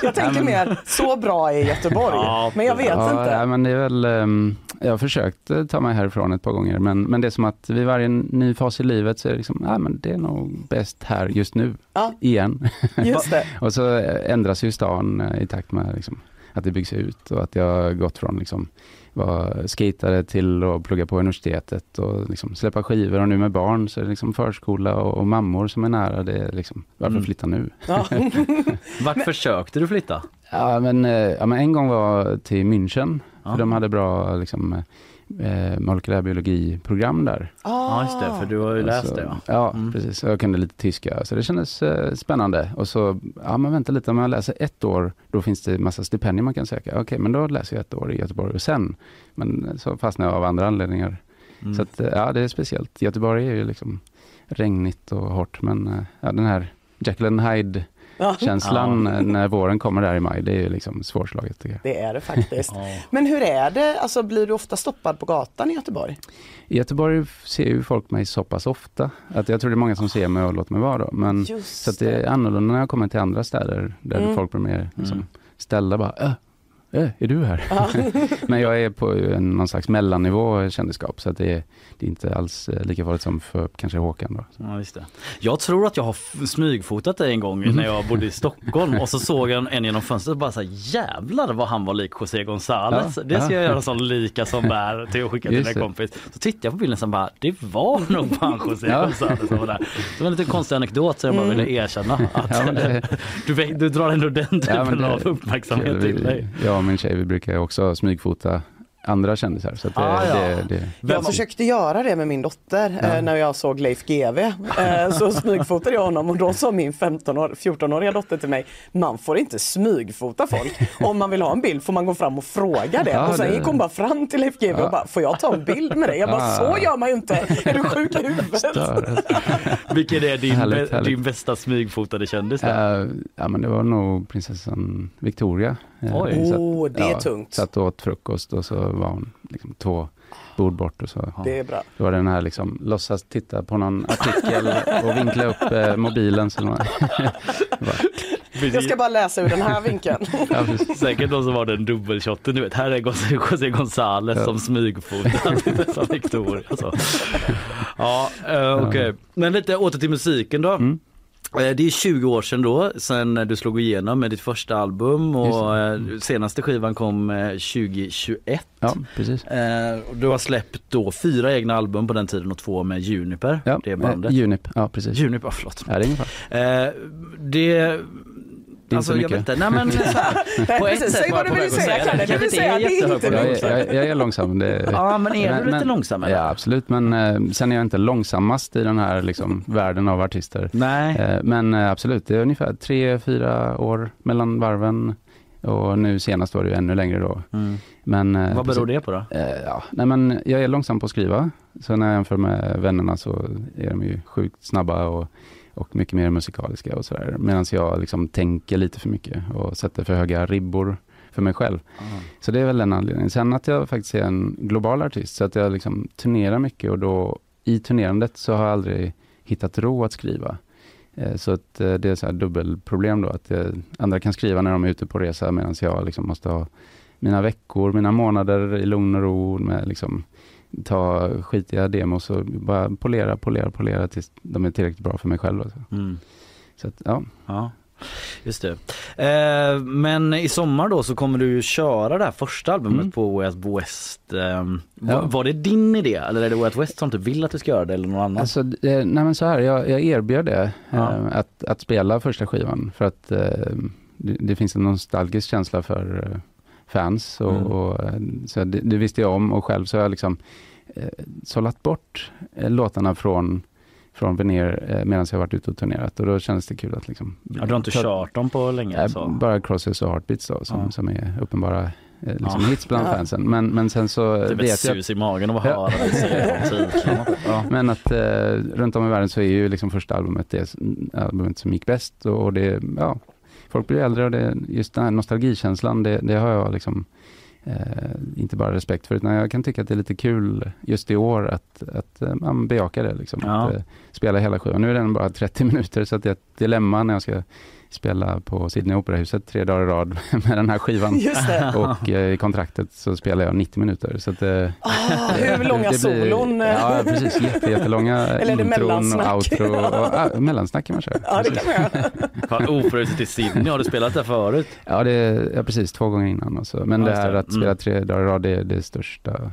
Jag tänker Nej, men- mer, så bra är Göteborg. Ja, men jag vet Ja, inte. nej, men det är väl, ehm, jag har försökt eh, ta mig härifrån ett par gånger men, men det är som att vid varje ny fas i livet så är det liksom, nej men det är nog bäst här just nu, Ja. igen. Just det. och så eh, ändras ju stan eh, i takt med liksom, att det byggs ut och att jag har gått från liksom, vara skatare till att plugga på universitetet och liksom släppa skivor och nu med barn så är det liksom förskola och, och mammor som är nära. Det är liksom, varför Mm. flytta nu? Ja. Vart försökte du flytta? Ja men, ja, men en gång var till München, Ja. för de hade bra liksom, eh, molekylärbiologiprogram där. Ja, just det, för du har ju läst så, det. Ja. Ja, Mm. precis. Och jag kunde lite tyska, så det kändes eh, spännande. Och så, ja men vänta lite, om jag läser ett år, då finns det massa stipendier man kan söka. Okej, men då läser jag ett år i Göteborg och sen, men så fastnade jag av andra anledningar. Mm. Så att, eh, ja, det är speciellt. Göteborg är ju liksom regnigt och hårt, men eh, ja, den här Jekyll and Hyde-känslan Ja. när våren kommer där i maj, det är ju liksom svårslaget. Det är det faktiskt. Ja. Men hur är det, alltså blir du ofta stoppad på gatan i Göteborg? I Göteborg ser ju folk mig så pass ofta, att jag tror det är många som ser mig och låter mig vara då. Men, Just så att det är annorlunda när jag kommer till andra städer, där Mm. folk blir mer liksom, Mm. ställda bara, äh, äh, är du här? Ja. Men jag är på en, någon slags mellannivå kändisskap, så att det är, det är inte alls eh, lika farligt som för kanske Håkan då. Ja, just det. Jag tror att jag har smygfotat dig en gång Mm. när jag bodde i Stockholm och så såg jag en, en genom fönstret och bara så här, jävlar vad han var lik José González. Ja, det ska ja. jag göra sån lika som bär till att skicka till en kompis. Så tittade jag på bilden och bara, det var nog fan José Ja. González som var där. Det var en liten konstig anekdot så jag bara Mm. ville erkänna att Ja, det- du, du drar ändå den typen Ja, av uppmärksamhet till dig. och min tjej, vi brukar också smygfota andra kändisar. Så att det, Ah, ja. det, det, Jag försökte göra det med min dotter eh, när jag såg Leif GW. Eh, så smygfotade jag honom och då sa min 15 år, 14-åriga dotter till mig, man får inte smygfota folk. Om man vill ha en bild får man gå fram och fråga det. Ja, och sen det- gick hon bara fram till Leif GW och Ja. bara, får jag ta en bild med dig? Jag bara, Ah. så gör man ju inte. Är du sjuk i huvudet? Vilken är din, Härligt, härligt. din bästa smygfotade kändis? Eh, ja, men det var nog prinsessan Victoria. Eh, Oj. satt- Oh, det är tungt. Satt och åt frukost och så var hon liksom två bord bort och så Det är bra. det var den här liksom, låtsas titta på någon artikel och vinkla upp eh, mobilen. Så man, Jag ska bara läsa ur den här vinkeln. ja. Säkert då så var det en dubbelshotten, du vet. Här är José González Ja. som smygfotar prinsessan Victoria. Så. Ja, eh, okej. Men lite åter till musiken då. Mm. Eh, Det är 20 år sedan då, sen du slog igenom med ditt första album och eh, senaste skivan kom eh, 2021. Ja, precis. Eh, Du har släppt då fyra egna album på den tiden och två med Juniper, Ja, det bandet. eh, Unip, ja precis. Juniper, förlåt. Ja, det är. Eh, det... inte alltså, så jag vet mycket. inte, nej men så här, på ett sätt Säg vad du vill säga, Kalle. det. Du vill säga det är inte Jag är, jag, jag är långsam. Det, Ja men är du Men- lite men- långsam eller? Ja absolut, men eh, sen är jag inte långsammast i den här liksom, världen av artister. Nej. Eh, men eh, absolut, det är ungefär tre, fyra år mellan varven. Och nu senast var det ju ännu längre då. Mm. Men, Vad beror det på då? Ja, nej men jag är långsam på att skriva. Så när jag jämför med vännerna så är de ju sjukt snabba och, och mycket mer musikaliska och sådär. Medan jag liksom tänker lite för mycket och sätter för höga ribbor för mig själv. Så det är väl den anledningen. Sen att jag faktiskt är en global artist, så att jag liksom turnerar mycket och då i turnerandet så har jag aldrig hittat ro att skriva. Eh, Så att eh, det är så här dubbelproblem då, att eh, andra kan skriva när de är ute på resa medan jag liksom måste ha mina veckor, mina månader i lugn och ro med liksom ta skitiga demos och bara polera, polera, polera tills de är tillräckligt bra för mig själv. Alltså. Mm. Så att, ja. Ja, just det. Eh, men i sommar då så kommer du köra det här första albumet Mm. på Way Out West. Eh, var, Ja. var det din idé eller är det Way Out West som typ vill att du ska göra det eller någon annan? Alltså, eh, nej men så här, jag, jag erbjöd det, Ja. eh, att, att spela första skivan för att eh, det, det finns en nostalgisk känsla för eh, fans och, Mm. och eh, så det, det visste jag om och själv så har jag liksom eh, sållat bort eh, låtarna från från Veneer eh, medan jag varit ute och turnerat och då kändes det kul att liksom ja, du har inte ta- kört dem på länge? Eh, Så. Bara Crosses och Heartbeats då, som, Ja. som är uppenbara eh, liksom Ja. hits bland Ja. fansen. Men, men sen så Det är ett jag sus i magen att höra dig säga de titlarna. Ja. Men att eh, runt om i världen så är ju liksom första albumet det s- albumet som gick bäst och, och det, ja, folk blir äldre och det, just den här nostalgikänslan, det, det har jag liksom eh, inte bara respekt för, utan jag kan tycka att det är lite kul just i år att, att eh, man bejakar det liksom. Ja. Att, eh, spela hela skivan. Nu är den bara 30 minuter så att det är ett dilemma när jag ska spela på Sydney Operahuset tre dagar i rad med den här skivan. Just det. Och eh, i kontraktet så spelar jag 90 minuter. Så att, eh, Ah, hur långa det blir- solon? Ja, precis. Jätte, jättelånga Eller det intron och outro. Och, ah, mellansnack kan man köra. Ja, det kan man Oförutsett i Sydney, har du spelat där förut? Ja, det, ja, precis. Två gånger innan. Och så. Men Ja, det här det. att spela Mm. tre dagar i rad, det är det största.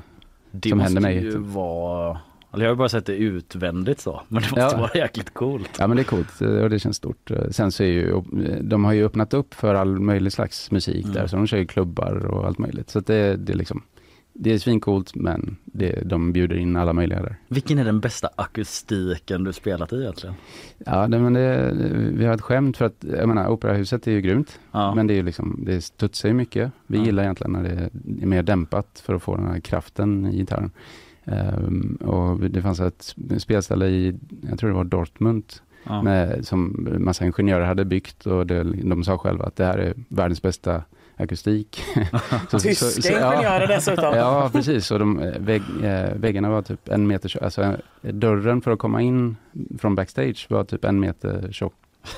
Det Som måste händer mig, ju typ. vara... Jag har bara sett det utvändigt så, men det måste Ja. vara jäkligt coolt. Ja, men det är coolt eh, och det känns stort. Eh, Sen så är ju, eh, de har ju öppnat upp för all möjlig slags musik Mm. där, så de kör ju klubbar och allt möjligt. Så det, det är liksom, det är svincoolt, men det, de bjuder in alla möjliga där. Vilken är den bästa akustiken du spelat i egentligen? Ja, det, men det, vi har ett skämt för att, jag menar, Operahuset är ju grymt. Ja. Men det är ju liksom, det studsar ju mycket. Vi Ja. gillar egentligen när det är mer dämpat för att få den här kraften i gitarren. Ehm, och det fanns ett spelställe i, jag tror det var Dortmund, Ja. med, som massa ingenjörer hade byggt och det, de sa själva att det här är världens bästa akustik. Så- Tyska så- så- ja. ingenjörer dessutom. Ja, precis. Och de, eh, vägg, eh, väggarna var typ en meter tjock. Alltså eh, dörren för att komma in från backstage var typ en meter tjock.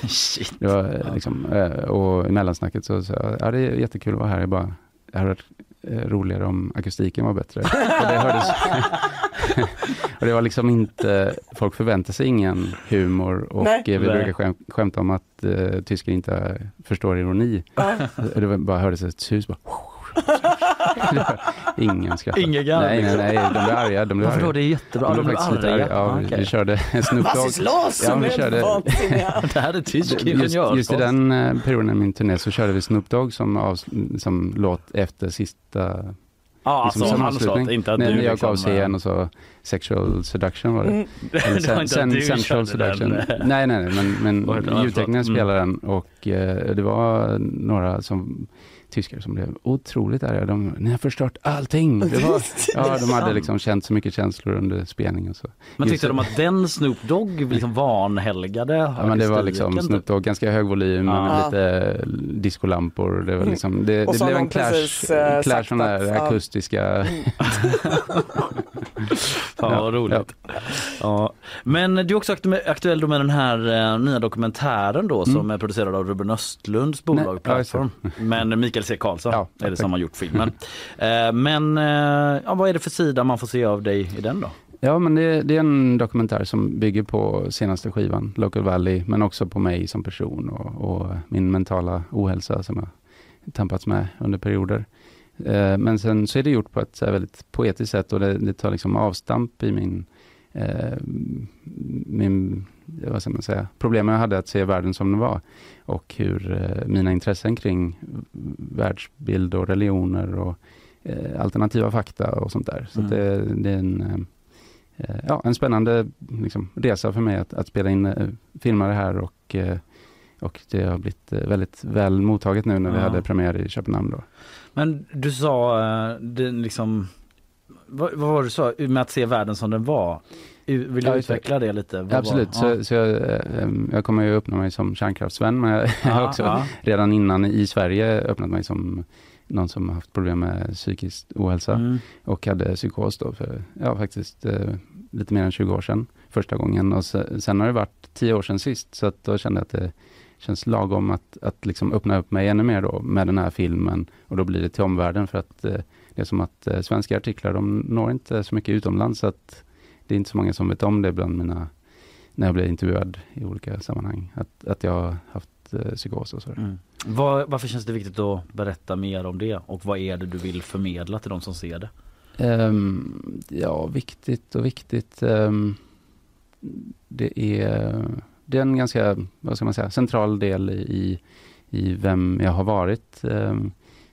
Shit. Det var eh, liksom, eh, och i mellansnacket så sa jag, ja det är jättekul att vara här. Jag bara, varit eh, roligare om akustiken var bättre. och, det hördes, och det var liksom inte, folk förväntar sig ingen humor och Nej. eh, vi brukar skäm, skämta om att eh, tyskar inte förstår ironi. Det var, bara hördes ett sus bara. Ingen skrattade. Ingen garv, Nej, nej, liksom. nej, de blev arga. De blev Varför då? arga. Det är jättebra. De De faktiskt lite arga. arga. Ja, Ah, vi- körde Snoop Dogg. Ja, vi är körde-. Det här är tysk Just, just i den eh, perioden i min turné så körde vi Snoop Dogg som, av, som låt efter sista Ja, liksom, alltså som hans låt, avslutning. inte att när du jag liksom, gav sig igen och så Sexual Seduction var det. Mm. Eller Det var inte att du Sensual körde den, Seduction. eh, Nej, nej, nej, men, men ljudteknikern Förlåt. spelade den och eh, det var några som tyskar som blev otroligt arga. De, ni har förstört allting. Det var, ja, de hade liksom känt så mycket känslor under spelning och så. Men Just tyckte det. de att den Snoop Dogg liksom vanhelgade Ja, men det var liksom akustiken, Snoop typ? Dogg, ganska hög volym, Ja. med lite discolampor. Det, var liksom, det, det blev en clash, precis, eh, clash från ja. akustiska... Fan Ja, vad roligt. Ja. Men du är också aktu- aktuell då med den här eh, nya dokumentären då som är producerad av Ruben Östlunds bolag Mm. Ja. Plattform. Men Mikael C Karlsson Ja, är det som har gjort filmen. Eh, Men eh, ja, vad är det för sida man får se av dig i den då? Ja, men det, det är en dokumentär som bygger på senaste skivan, Local Valley, men också på mig som person och, och min mentala ohälsa som jag tampats med under perioder. Eh, men sen så är det gjort på ett väldigt poetiskt sätt och det, det tar liksom avstamp i min, eh, min vad ska man säga, problemen jag hade att se världen som den var och hur eh, mina intressen kring världsbild och religioner och eh, alternativa fakta och sånt där. Så Mm. det, det är en, eh, ja, en spännande liksom, resa för mig att, att spela in eh, filmer här och, och det har blivit väldigt väl mottaget nu när vi Ja. hade premiär i Köpenhamn. Då. Men du sa, eh, det liksom, vad, vad var det du sa, med att se världen som den var? Vill du Ja, utveckla det lite? Vad Ja, absolut, Var, så, så jag, eh, jag kommer ju öppna mig som kärnkraftsvän men jag har Ja, också ja. redan innan i Sverige öppnat mig som någon som har haft problem med psykisk ohälsa Mm. och hade psykos då för, ja faktiskt eh, lite mer än 20 år sedan första gången och se, sen har det varit 10 år sedan sist så att då kände jag att det känns lagom att, att liksom öppna upp mig ännu mer då med den här filmen och då blir det till omvärlden för att eh, det är som att eh, svenska artiklar de når inte så mycket utomlands så att det är inte så många som vet om det bland mina när jag blir intervjuad i olika sammanhang att, att jag har haft eh, psykos och så. Mm. Var, varför känns det viktigt att berätta mer om det och vad är det du vill förmedla till de som ser det? Ehm, ja, viktigt och viktigt. Ehm, det, är, det är en ganska, vad ska man säga, central del i, i vem jag har varit. Ehm,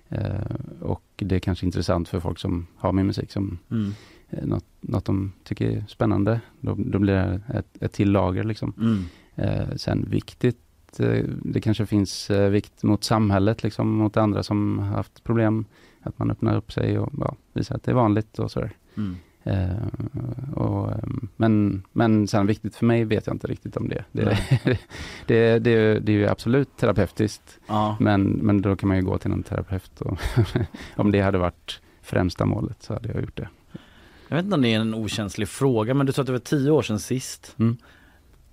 eh, och det är kanske intressant för folk som har min musik som Mm. eh, något, något de tycker är spännande. Då, då blir det ett, ett till lager liksom. Mm. Eh, sen viktigt, det kanske finns vikt mot samhället, liksom, mot andra som har haft problem. Att man öppnar upp sig och ja, visar att det är vanligt och sådär. Mm. Eh, och, ehm, men, men sen viktigt för mig vet jag inte riktigt om det. Det, det, det, det är ju absolut terapeutiskt. Ja. Men, men då kan man ju gå till en terapeut. Och om det hade varit främsta målet så hade jag gjort det. Jag vet inte om det är en okänslig fråga men du sa att det var tio år sedan sist. Mm.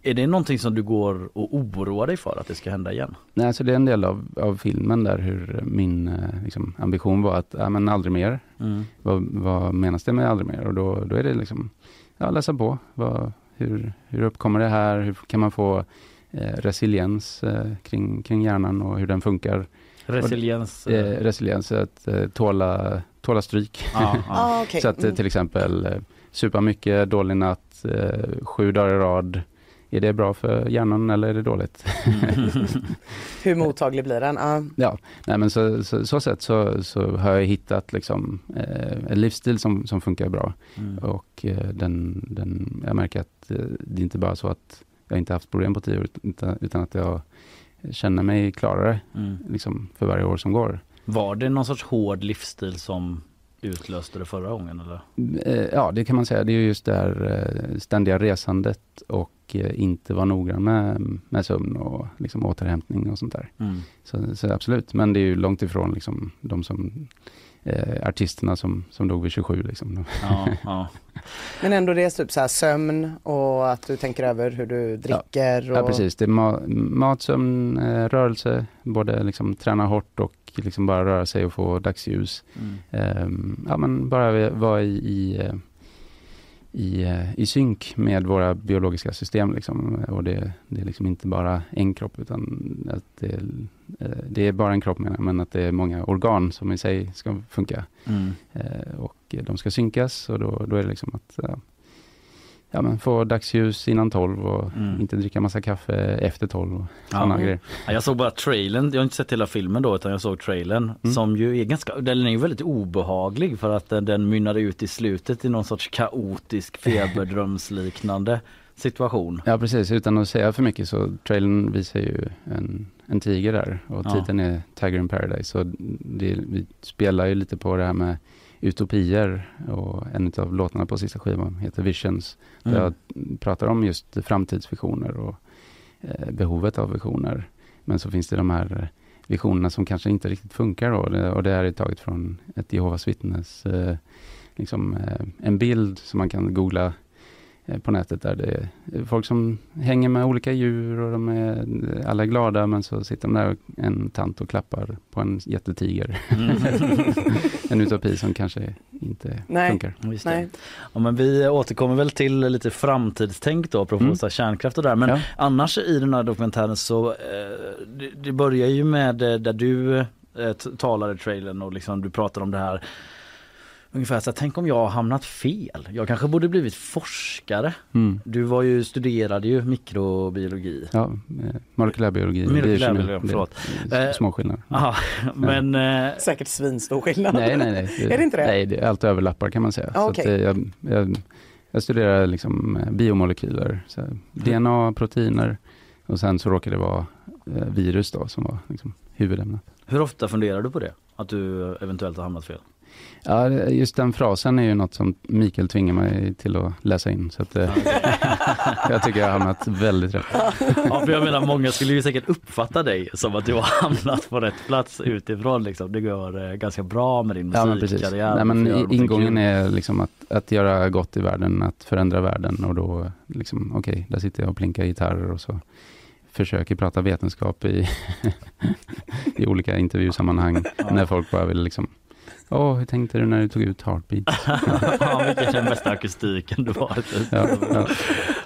Är det någonting som du går och oroar dig för att det ska hända igen? Nej, alltså det är en del av, av filmen där hur min eh, liksom, ambition var att, ja men aldrig mer. Mm. Vad, vad menas det med aldrig mer? Och då, då är det liksom, ja läsa på. Vad, hur, hur uppkommer det här? Hur kan man få eh, resiliens eh, kring, kring hjärnan och hur den funkar? Resiliens? Och, eh, resiliens, att eh, tåla, tåla stryk. Ja, ja. Ah, okej. Så att eh, Mm. till exempel eh, supa mycket, dålig natt, eh, sju dagar i rad. Är det bra för hjärnan eller är det dåligt? Hur mottaglig blir den? Ja. Ja, nej men så, så, så sätt så, så har jag hittat liksom, eh, en livsstil som, som funkar bra. Mm. Och eh, den, den, jag märker att eh, det är inte bara så att jag inte haft problem på tio år, utan, utan att jag känner mig klarare Mm. liksom, för varje år som går. Var det någon sorts hård livsstil som utlöste det förra gången eller? Eh, Ja, det kan man säga. Det är ju just det här eh, ständiga resandet och eh, inte vara noggrann med, med sömn och liksom återhämtning och sånt där. Mm. Så, så absolut, men det är ju långt ifrån liksom, de som eh, artisterna som, som dog vid 27. Liksom. Ja, ja. Men ändå det är typ så här sömn och att du tänker över hur du dricker. Och... Ja, precis. Det är ma mat, sömn, eh, rörelse, både liksom träna hårt och liksom bara röra sig och få dagsljus. Mm. Ehm, ja, men bara vara i, i, eh, i, eh, i synk med våra biologiska system. Liksom. Och det, det är liksom inte bara en kropp utan att det, är- eh, det är bara en kropp menar men att det är många organ som i sig ska funka. Mm. Eh, och de ska synkas och då, då är det liksom att ja, men få dagsljus innan tolv och Mm. inte dricka massa kaffe efter tolv och Ja. sådana grejer. Ja, Jag såg bara trailern, jag har inte sett hela filmen då utan jag såg trailern Mm. som ju är ganska, den är ju väldigt obehaglig för att den, den mynnade ut i slutet i någon sorts kaotisk feberdrömsliknande situation. Ja precis, utan att säga för mycket så trailern visar ju en, en tiger där och Ja. titeln är Tiger in Paradise. Så det, vi spelar ju lite på det här med utopier och en av låtarna på sista skivan heter Visions. Där Mm. jag pratar om just framtidsvisioner och eh, behovet av visioner. Men så finns det de här visionerna som kanske inte riktigt funkar då, och det, och det här är taget från ett Jehovas vittnes, eh, liksom eh, en bild som man kan googla på nätet där det är folk som hänger med olika djur och de är alla är glada men så sitter de där en tant och klappar på en jättetiger. Mm. en utopi som kanske inte Nej. funkar. Just det. Nej. Ja, men vi återkommer väl till lite framtidstänk då apropå Mm. så här kärnkraft och där. Men Ja. annars i den här dokumentären så eh, det, det börjar ju med eh, där du eh, talar i trailern och liksom du pratar om det här Ungefär så här, tänk om jag har hamnat fel. Jag kanske borde blivit forskare. Mm. Du var ju, studerade ju mikrobiologi. Ja, eh, molekylärbiologi. Molekylärbiologi, förlåt. Eh, Små skillnader. Aha, men eh, Säkert svinstor skillnad. Nej, nej, nej. Är det inte det? Nej, det, allt överlappar kan man säga. Ja, Så okej. att, eh, jag, jag, jag studerar liksom biomolekyler, så här, DNA, proteiner och sen så råkar det vara virus då som var liksom, huvudämnet. hur ofta funderar du på det? Att du eventuellt har hamnat fel? Ja, just den frasen är ju något som Mikael tvingar mig till att läsa in. Så att, eh, jag tycker jag har hamnat väldigt rätt. Ja för jag menar många skulle ju säkert uppfatta dig som att du har hamnat på rätt plats utifrån liksom. Det går eh, ganska bra med din Ja, men musikkarriär. Nej, men ingången är liksom att, att göra gott i världen, att förändra världen och då liksom, okej, där sitter jag och plinkar gitarr och så försöker prata vetenskap i, i olika intervjusammanhang när folk bara vill liksom Åh, hur tänkte du när du tog ut Heartbeat? ja, är den bästa akustiken du har. Ja, ja.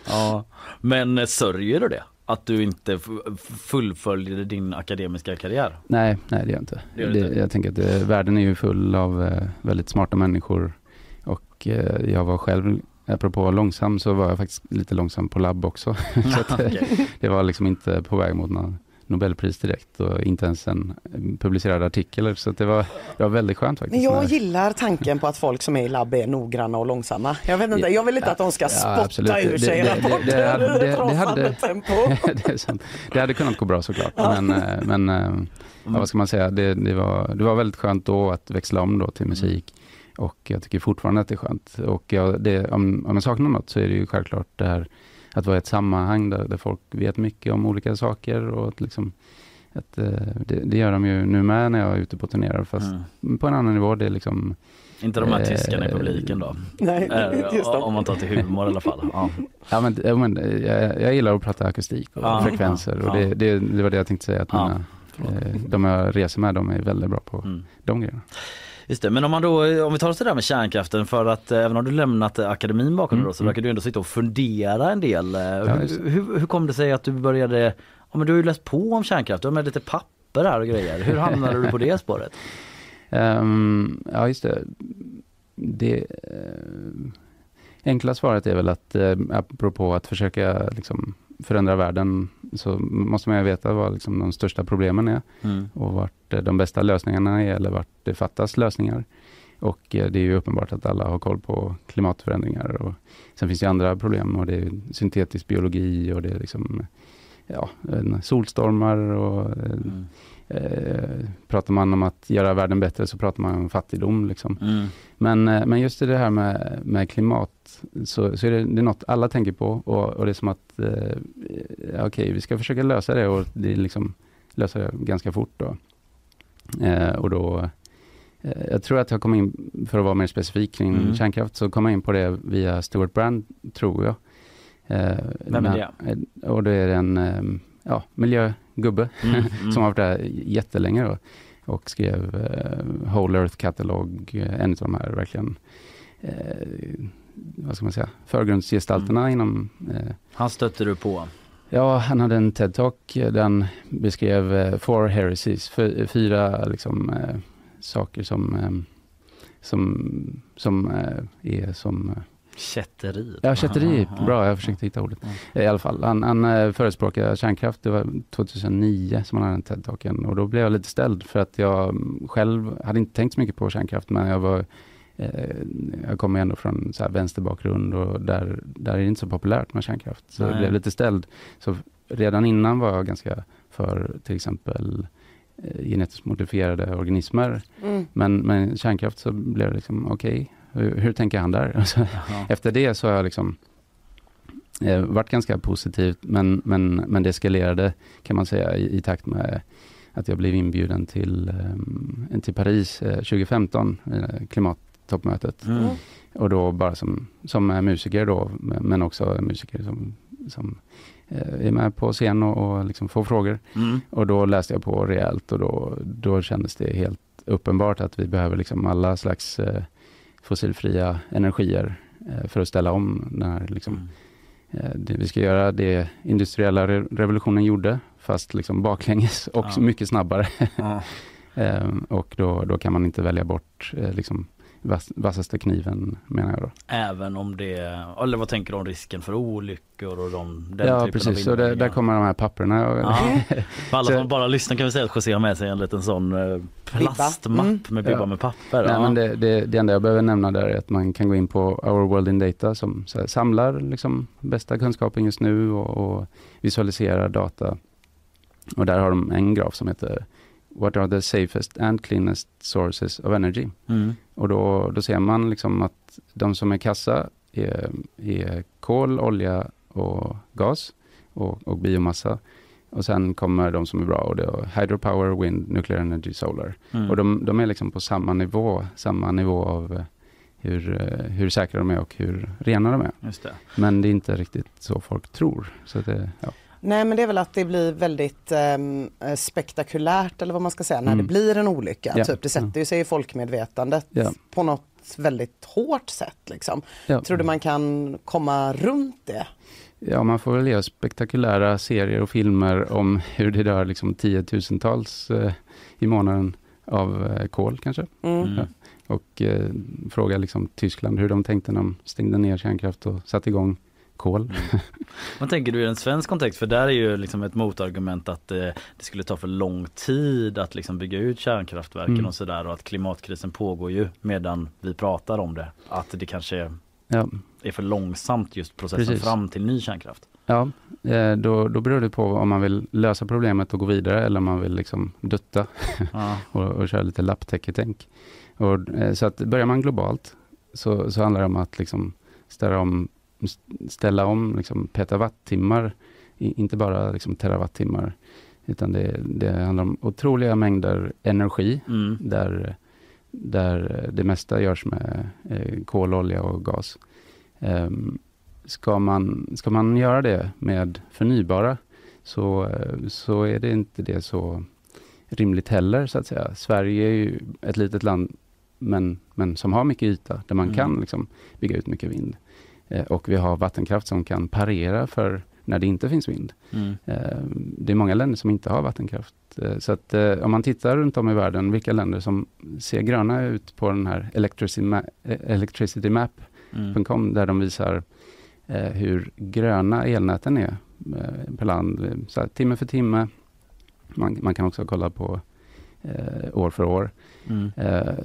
Ja. Men eh, sörjer du det? Att du inte f- fullföljde din akademiska karriär? Nej, nej det gör jag inte. Det gör du inte? jag tänker att eh, världen är ju full av eh, väldigt smarta människor och eh, jag var själv, apropå långsam, så var jag faktiskt lite långsam på labb också. så att, eh, Okej. det var liksom inte på väg mot någon Nobelpris direkt och inte ens en eh, publicerad artikel. Så det, var, det var väldigt skönt faktiskt. Men jag gillar tanken på att folk som är i labb är noggranna och långsamma. Jag vet inte, jag vill inte att de ska Ja, spotta absolut. ur Det- sig det- det- rapporter det hade- det- i det hade- tempo. det, det hade kunnat gå bra såklart. Men, eh, men eh, ja, vad ska man säga, det, det, var, det var väldigt skönt då att växla om då till musik. Och jag tycker fortfarande att det är skönt. Och jag, det, om, om jag saknar något så är det ju självklart det här att vara i ett sammanhang där, där folk vet mycket om olika saker. Och att liksom, att, eh, det, det gör de ju nu med när jag är ute på turnéer fast Mm. på en annan nivå. Det är liksom, Inte de här Eh, tyskarna i publiken då? Nej, Eh. Om man tar till humor i alla fall. Ja. Ja, men, men, jag, jag gillar att prata akustik och Ja, frekvenser och ja. det, det, det var det jag tänkte säga att Ja, mina, de jag reser med de är väldigt bra på Mm. de grejerna. Just det, men om man då, om vi tar oss till det där med kärnkraften för att eh, även om du lämnat eh, akademin bakom dig Mm, då så mm. verkar du ändå sitta och fundera en del. Eh, just hur, hur, hur kom det sig att du började, ja men du har ju läst på om kärnkraft, du har med lite papper här och grejer. Hur hamnade du på det spåret? Ehm, ja, just det. det eh, enkla svaret är väl att eh, apropå att försöka liksom, förändra världen så måste man ju veta vad liksom, de största problemen är Mm. och vart eh, de bästa lösningarna är eller vart det fattas lösningar. Och eh, det är ju uppenbart att alla har koll på klimatförändringar. Och sen finns det andra problem och det är syntetisk biologi och det är liksom ja, solstormar och eh, Mm. Eh, pratar man om att göra världen bättre så pratar man om fattigdom. Liksom. Mm. Men, eh, men just det här med, med klimat så, så är det, det är något alla tänker på och, och det är som att eh, okej, vi ska försöka lösa det och det är liksom lösa det ganska fort då. Eh, och då eh, jag tror att jag kom in, för att vara mer specifik kring Mm. kärnkraft, så kom jag in på det via Stuart Brand, tror jag. Eh, Vem är eh, Och det är en ja, miljögubbe Mm, mm. som har varit där jättelänge då och skrev eh, Whole Earth Catalog, eh, en av de här verkligen eh, vad ska man säga, förgrundsgestalterna Mm. inom eh, Han stötte du på. Ja, han hade en TED-talk där han beskrev eh, four heresies, för, fyra liksom, eh, saker som, eh, som, som är som Kätteri. Ja, kätteri. Bra, ja. jag försökte hitta ordet. I alla fall, han, han eh, förespråkade kärnkraft. Det var 2009 som han hade den TED-talken. Och då blev jag lite ställd för att jag själv hade inte tänkt så mycket på kärnkraft. Men jag var eh, jag kommer ändå från så här vänsterbakgrund och där, där är det inte så populärt med kärnkraft. Så jag Nej. blev lite ställd. Så redan innan var jag ganska för till exempel eh, genetiskt modifierade organismer. Mm. Men med kärnkraft så blev det liksom, okej, hur, hur tänker han där? Alltså, efter det så har jag liksom eh, varit ganska positivt, men, men, men det eskalerade kan man säga i, i takt med att jag blev inbjuden till, eh, till Paris eh, 2015, eh, klimattoppmötet. Mm. Och då bara som, som musiker då, men också musiker som, som eh, är med på scen och, och liksom får frågor. Mm. Och då läste jag på rejält och då, då kändes det helt uppenbart att vi behöver liksom alla slags eh, fossilfria energier eh, för att ställa om den här liksom, eh, det, vi ska göra det industriella re revolutionen gjorde, fast liksom baklänges och Ja. mycket snabbare. Ja. Ehm, och då, då kan man inte välja bort eh, liksom, vass, vassaste kniven, menar jag då. Även om det, eller vad tänker du om risken för olyckor och de, den ja, typen precis. av Så det, där kommer de här papperna. Och, Ja. För alla som bara lyssnar kan vi säga att José har med sig en liten sån eh, plastmapp Mm. med bibba Ja. med papper. Nej, ja. men det, det, det enda jag behöver nämna där är att man kan gå in på Our World in Data som så här, samlar liksom bästa kunskapen just nu och, och visualiserar data. Och där har de en graf som heter What are the safest and cleanest sources of energy? Mm. Och då, då ser man liksom att de som är kassa är, är kol, olja och gas och, och biomassa. Och sen kommer de som är bra och det är hydropower, wind, nuclear energy, solar. Mm. Och de, de är liksom på samma nivå, samma nivå av eh, hur, eh, hur säkra de är och hur rena de är. Just det. Men det är inte riktigt så folk tror. Så det, ja. Nej men det är väl att det blir väldigt ehm, eh, spektakulärt eller vad man ska säga när Mm. det blir en olycka. Ja. Typ, det sätter ju sig i folkmedvetandet Ja. på något väldigt hårt sätt. Liksom. Ja. Tror du man kan komma runt det? ja, man får väl göra spektakulära serier och filmer om hur det dör liksom tiotusentals eh, i månaden av eh, kol kanske. Mm. Mm. Ja. Och eh, fråga liksom Tyskland hur de tänkte när de stängde ner kärnkraft och satte igång kol. Vad tänker du i en svensk kontext? För där är ju liksom ett motargument att eh, det skulle ta för lång tid att liksom bygga ut kärnkraftverken Mm. och sådär och att klimatkrisen pågår ju medan vi pratar om det. Att det kanske Ja, är för långsamt just processen Precis. fram till ny kärnkraft. Ja, eh, då, då beror det på om man vill lösa problemet och gå vidare eller om man vill liksom dutta Ja. och, och köra lite lapptäcketänk. Och, eh, så att börjar man globalt så, så handlar det om att liksom ställa om, ställa om liksom petawattimmar, inte bara liksom terawattimmar, utan det, det handlar om otroliga mängder energi Mm. där, där det mesta görs med eh, kol, olja och gas. Ehm, ska, man, ska man göra det med förnybara så, eh, så är det inte det så rimligt heller så att säga. Sverige är ju ett litet land men, men som har mycket yta där man Mm. kan liksom bygga ut mycket vind. Eh, och vi har vattenkraft som kan parera för när det inte finns vind. Mm. Eh, Det är många länder som inte har vattenkraft. Eh, Så att om man tittar runt om i världen, vilka länder som ser gröna ut på den här electricity, ma- electricitymap.com Mm. där de visar hur gröna elnäten är per land, så här, timme för timme. Man, man kan också kolla på år för år. Mm.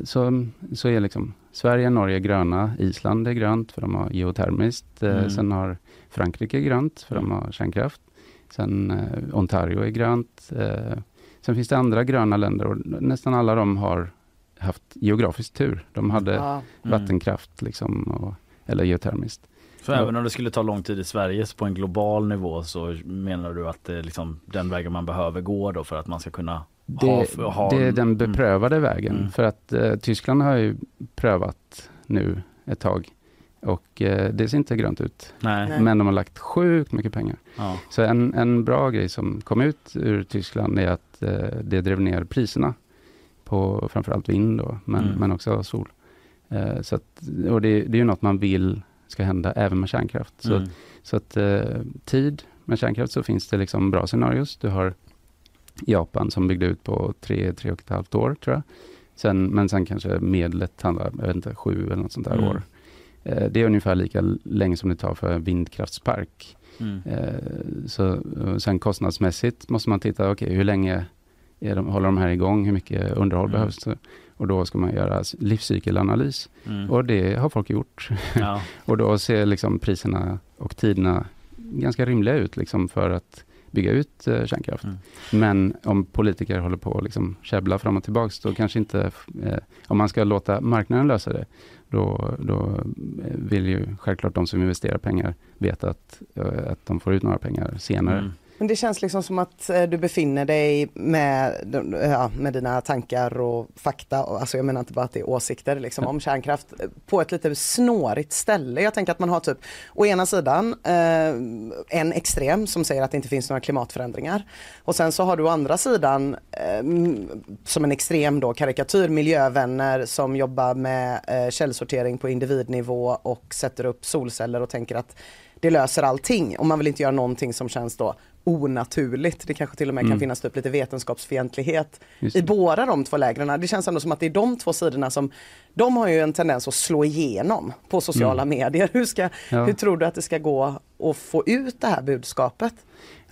Så, så är liksom Sverige, Norge gröna, Island är grönt för de har geotermiskt. Eh, Mm. Sen har Frankrike grönt för de har kärnkraft. Sen eh, Ontario är grönt. Eh, sen finns det andra gröna länder och nästan alla de har haft geografisk tur. De hade Ja. Mm. vattenkraft liksom, och, eller geotermiskt. Så även om det skulle ta lång tid i Sverige så på en global nivå så menar du att det är liksom den vägen man behöver gå då för att man ska kunna Det, ha det är den Mm. beprövade vägen. Mm. För att eh, Tyskland har ju prövat nu ett tag och eh, det ser inte grönt ut. Nej. Nej. Men de har lagt sjukt mycket pengar. Ja. Så en, en bra grej som kom ut ur Tyskland är att eh, det drev ner priserna på framförallt vind då, men, Mm. men också sol. Eh, så att, och det, det är ju något man vill ska hända även med kärnkraft. Så, Mm. så att eh, tid med kärnkraft så finns det liksom bra scenarios. Du har Japan som byggde ut på tre, tre och ett halvt år tror jag. Sen, men sen kanske medlet handlar, jag vet inte, sju eller något sånt där Mm. år. Eh, det är ungefär lika länge som det tar för en vindkraftspark. Mm. Eh, så, och sen kostnadsmässigt måste man titta, okej hur länge är de, håller de här igång, hur mycket underhåll Mm. behövs det? Och då ska man göra livscykelanalys. Mm. Och det har folk gjort. Ja. och då ser liksom priserna och tiderna ganska rimliga ut liksom för att bygga ut eh, kärnkraft. Mm. Men om politiker håller på att liksom käbbla fram och tillbaks, då kanske inte, eh, om man ska låta marknaden lösa det, då, då eh, vill ju självklart de som investerar pengar veta att, eh, att de får ut några pengar senare. Mm. Men det känns liksom som att eh, du befinner dig med, ja, med dina tankar och fakta, alltså jag menar inte bara att det är åsikter liksom, om kärnkraft, eh, på ett lite snårigt ställe. Jag tänker att man har typ, å ena sidan eh, en extrem som säger att det inte finns några klimatförändringar. Och sen så har du å andra sidan, eh, som en extrem då, karikatyr, miljövänner som jobbar med eh, källsortering på individnivå och sätter upp solceller och tänker att det löser allting och man vill inte göra någonting som känns då onaturligt. Det kanske till och med kan Mm. finnas typ lite vetenskapsfientlighet i båda de två lägren. Det känns ändå som att det är de två sidorna som, de har ju en tendens att slå igenom på sociala medier. Hur, ska, Mm. Ja. hur tror du att det ska gå att få ut det här budskapet?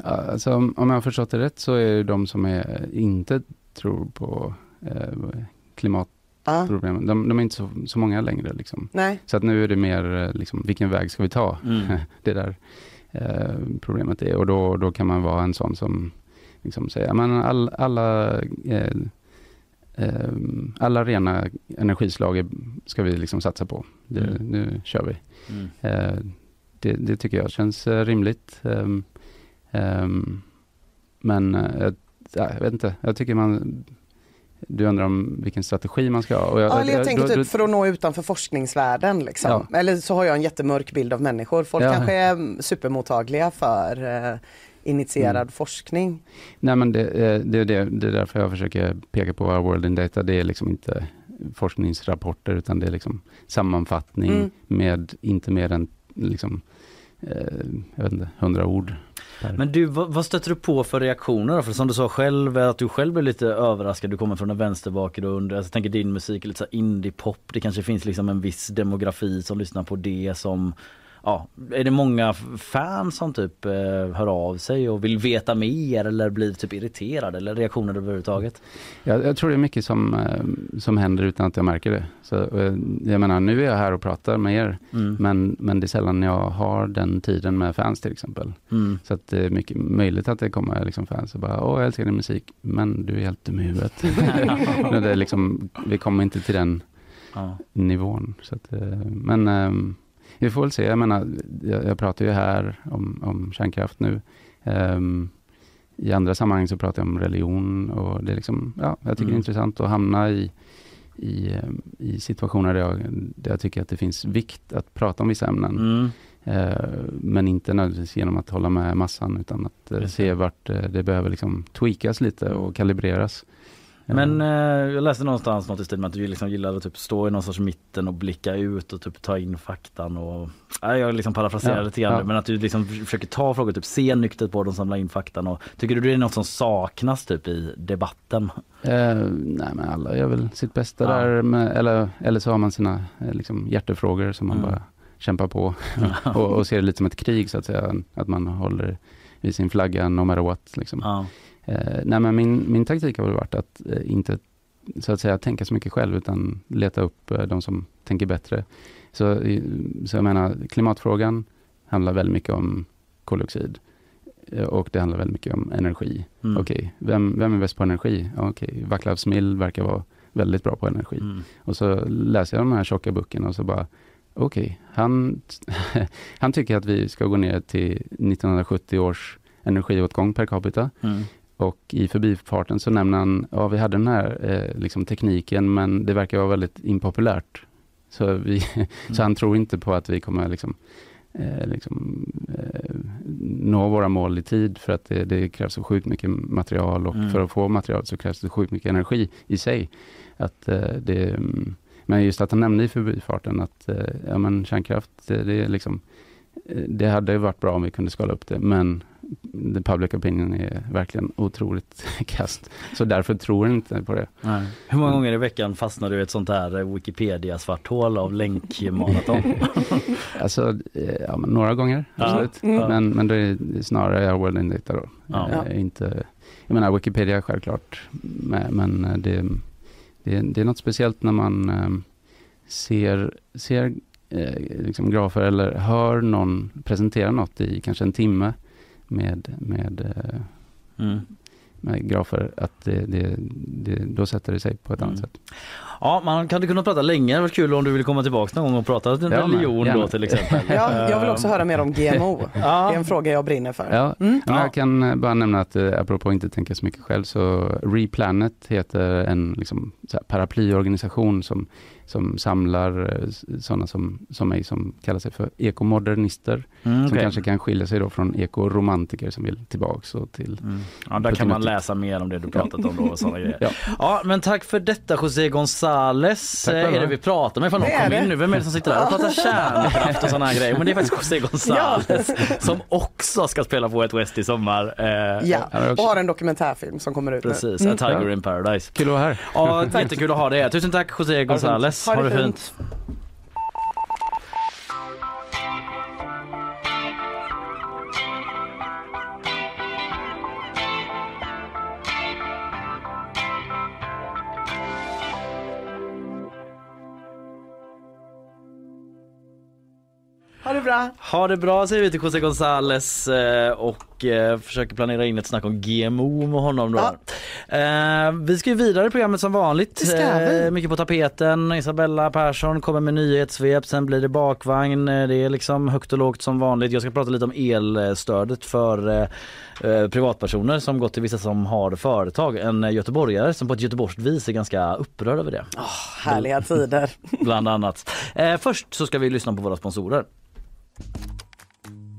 Alltså, om jag har förstått det rätt så är det de som är, inte tror på eh, klimatproblemen, Ja. de, de är inte så, så många längre. Liksom. Nej. Så att nu är det mer eh, liksom, vilken väg ska vi ta? Mm. det där eh, problemet är. Och då, då kan man vara en sån som liksom säger, men all, alla, eh, eh, alla rena energislag ska vi liksom satsa på. Det, Mm. Nu kör vi. Mm. Eh, det, det tycker jag känns eh, rimligt. Ehm, ehm, men jag, ja, jag vet inte, jag tycker man du undrar om vilken strategi man ska ha. Och Ja, eller jag tänker då- typ då- för att nå utanför forskningsvärlden. Liksom. Ja. Eller så har jag en jättemörk bild av människor. Folk Ja. kanske är supermottagliga för eh, initierad Mm. forskning. Nej men det, eh, det, är det, det är därför jag försöker peka på Our World in Data. Det är liksom inte forskningsrapporter utan det är liksom sammanfattning Mm. med inte mer än liksom, eh, jag vet inte, hundra ord. Men du, vad, vad stöter du på för reaktioner? För som du sa själv, att du själv blev lite överraskad. Du kommer från en vänsterbakgrund. Jag alltså, tänker din musik är lite så indie-pop. Det kanske finns liksom en viss demografi som lyssnar på det som Ja, är det många fans som typ eh, hör av sig och vill veta mer eller blir typ irriterade eller reaktioner överhuvudtaget? Jag, jag tror det är mycket som, eh, som händer utan att jag märker det. Så, eh, jag menar, nu är jag här och pratar med er, Mm. men, men det är sällan jag har den tiden med fans till exempel. Mm. Så att det är mycket möjligt att det kommer liksom fans och bara, åh jag älskar din musik, men du är helt dum i huvudet. Det är liksom, vi kommer inte till den Ja. nivån. Så att, men ehm, vi får väl se, jag menar, jag, jag pratar ju här om, om kärnkraft nu. Ehm, I andra sammanhang så pratar jag om religion och det är liksom, ja, jag tycker det Mm. är intressant att hamna i, i, ehm, i situationer där jag, där jag tycker att det finns vikt att prata om vissa ämnen. Mm. Eh, men inte nödvändigtvis genom att hålla med massan utan att Just se det. vart eh, det behöver liksom tweakas lite och kalibreras. Men Eh, jag läste någonstans något i stil med att du liksom gillar att typ stå i någon sorts mitten och blicka ut och typ ta in faktan och Nej, jag liksom parafraserar Ja, lite grann ja. men att du liksom försöker ta frågor, typ se nyktert på dem, samla in faktan och tycker du det är något som saknas typ i debatten? Eh, nej men alla gör väl sitt bästa Ja. där, med, eller, eller så har man sina eh, liksom, hjärtefrågor som man Mm. bara kämpar på och, och ser det lite som ett krig så att säga, att man håller i sin flagga no matter what. Liksom. Eh, nej men min, min taktik har väl varit att eh, inte så att säga tänka så mycket själv utan leta upp eh, de som tänker bättre. Så, så jag menar klimatfrågan handlar väldigt mycket om koldioxid eh, och det handlar väldigt mycket om energi. Mm. Okej, vem, vem är bäst på energi? Okej, Vaclav Smil verkar vara väldigt bra på energi. Mm. Och så läser jag de här tjocka böckerna och så bara, okej, han, han tycker att vi ska gå ner till 1970 års energiåtgång per capita. Mm. Och i förbifarten så nämner han, ja vi hade den här eh, liksom tekniken men det verkar vara väldigt impopulärt. Så, vi, så han tror inte på att vi kommer liksom, eh, liksom, eh, nå våra mål i tid för att det, det krävs så sjukt mycket material och Mm. för att få material så krävs det sjukt mycket energi i sig. Att, eh, det, mm, men just att han nämnde i förbifarten att eh, ja, men kärnkraft, det, det, är liksom, eh, det hade varit bra om vi kunde skala upp det men the public opinion är verkligen otroligt kast. Så därför tror jag inte på det. Nej. Hur många gånger i veckan fastnar du i ett sånt här Wikipedia-svarthål av länkmaraton? Alltså, eh, ja, några gånger, Ja. absolut. Mm. Men, men det är snarare jag World in Data då. Ja. Eh, inte, jag menar Wikipedia är självklart, men eh, det, det, det är något speciellt när man ser, ser liksom grafer eller hör någon presentera något i kanske en timme med, med eh, Mm. med grafer, att det, det, det, då sätter det sig på ett annat Mm. sätt. Ja, man hade kunnat prata länge. Det var kul om du ville komma tillbaka någon gång och prata med, religion då till exempel. Ja, jag vill också höra mer om GMO. Det är en fråga jag brinner för. Ja, Mm. men jag kan eh, bara nämna att eh, apropå inte tänka så mycket själv så Replanet heter en liksom, så här, paraplyorganisation som, som samlar sådana som, som mig som kallar sig för ekomodernister. Mm, Som okej. kanske kan skilja sig då från ekoromantiker som vill tillbaks och till Mm. Ja, där kan man läsa mer om det du pratat om då och sådana grejer. Ja. Ja, men tack för detta José González. Eh. Är det vi pratar med? Fan, de Det är kom det. in nu. Vem är det som sitter där och pratar kärnkraft och sådana här grejer? Men det är faktiskt José González som också ska spela på ett West i sommar. Eh, Ja, Ja, och har en dokumentärfilm som kommer ut nu. Precis, Mm. A Tiger in Paradise. Kul att vara här. Ja, jättekul att ha det. Tusen tack José González. Ha det fint. Ha det bra. Ha det bra säger vi till José González eh, och eh, försöker planera in ett snack om GMO med honom då. Eh, vi ska ju vidare i programmet som vanligt. Eh, mycket på tapeten. Isabella Persson kommer med nyhetssvep, sen blir det bakvagn. Eh, Det är liksom högt och lågt som vanligt. Jag ska prata lite om elstödet för eh, eh, privatpersoner som gått till vissa som har företag. En göteborgare som på ett göteborgskt vis är ganska upprörd över det. Härliga tider. Bland annat. Först så ska vi lyssna på våra sponsorer.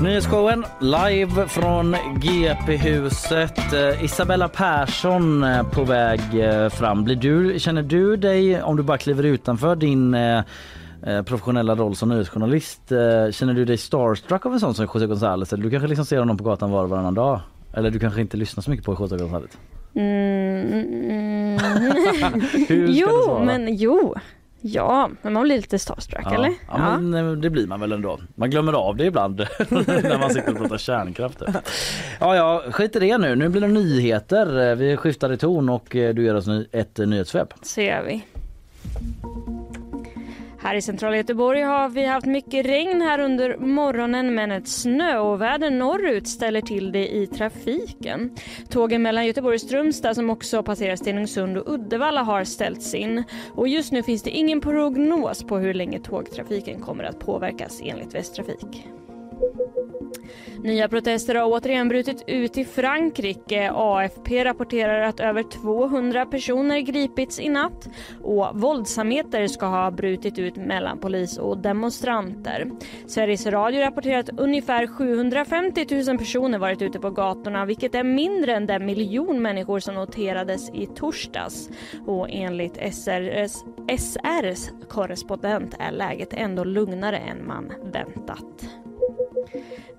Nyhetsshowen live från GP-huset. Eh, Isabella Persson eh, på väg eh, fram. Blir du, känner du dig, om du bara kliver utanför din professionella roll som nyhetsjournalist, känner du dig starstruck av en sån som José González? Eller du kanske liksom ser honom på gatan var och varannan dag? Eller du kanske inte lyssnar så mycket på José González? Mm, mm. Hur ska jo, men jo. Ja, men man blir lite starstruck Ja, eller? ja, men eh, det blir man väl ändå. Man glömmer av det ibland när man sitter och pratar kärnkraft. Ja, ja, skit i det nu. Nu blir det nyheter. Eh, Vi skiftar i ton och eh, du ger oss ett nyhetssvep. Så gör vi. Här i centrala Göteborg har vi haft mycket regn här under morgonen men ett snöoväder norrut ställer till det i trafiken. Tågen mellan Göteborg och Strömstad som också passerar Stenungsund och Uddevalla har ställts in. Och just nu finns det ingen prognos på hur länge tågtrafiken kommer att påverkas enligt Västtrafik. Nya protester har återigen brutit ut i Frankrike. AFP rapporterar att över 200 personer gripits i natt och våldsamheter ska ha brutit ut mellan polis och demonstranter. Sveriges Radio rapporterar att ungefär 750 000 personer varit ute på gatorna vilket är mindre än den miljon människor som noterades i torsdags. Och enligt SRs, SRs korrespondent är läget ändå lugnare än man väntat.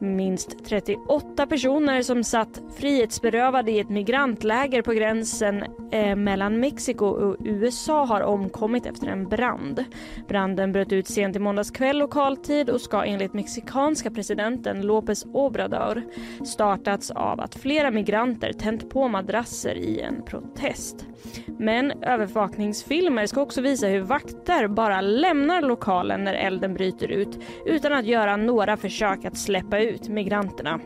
Minst 38 personer som satt frihetsberövade i ett migrantläger på gränsen eh, mellan Mexiko och USA har omkommit efter en brand. Branden bröt ut sent i måndags kväll lokal tid och ska enligt mexikanska presidenten López Obrador startats av att flera migranter tänt på madrasser i en protest. Men övervakningsfilmer ska också visa hur vakter bara lämnar lokalen när elden bryter ut utan att göra några försök att släppa ut migranterna.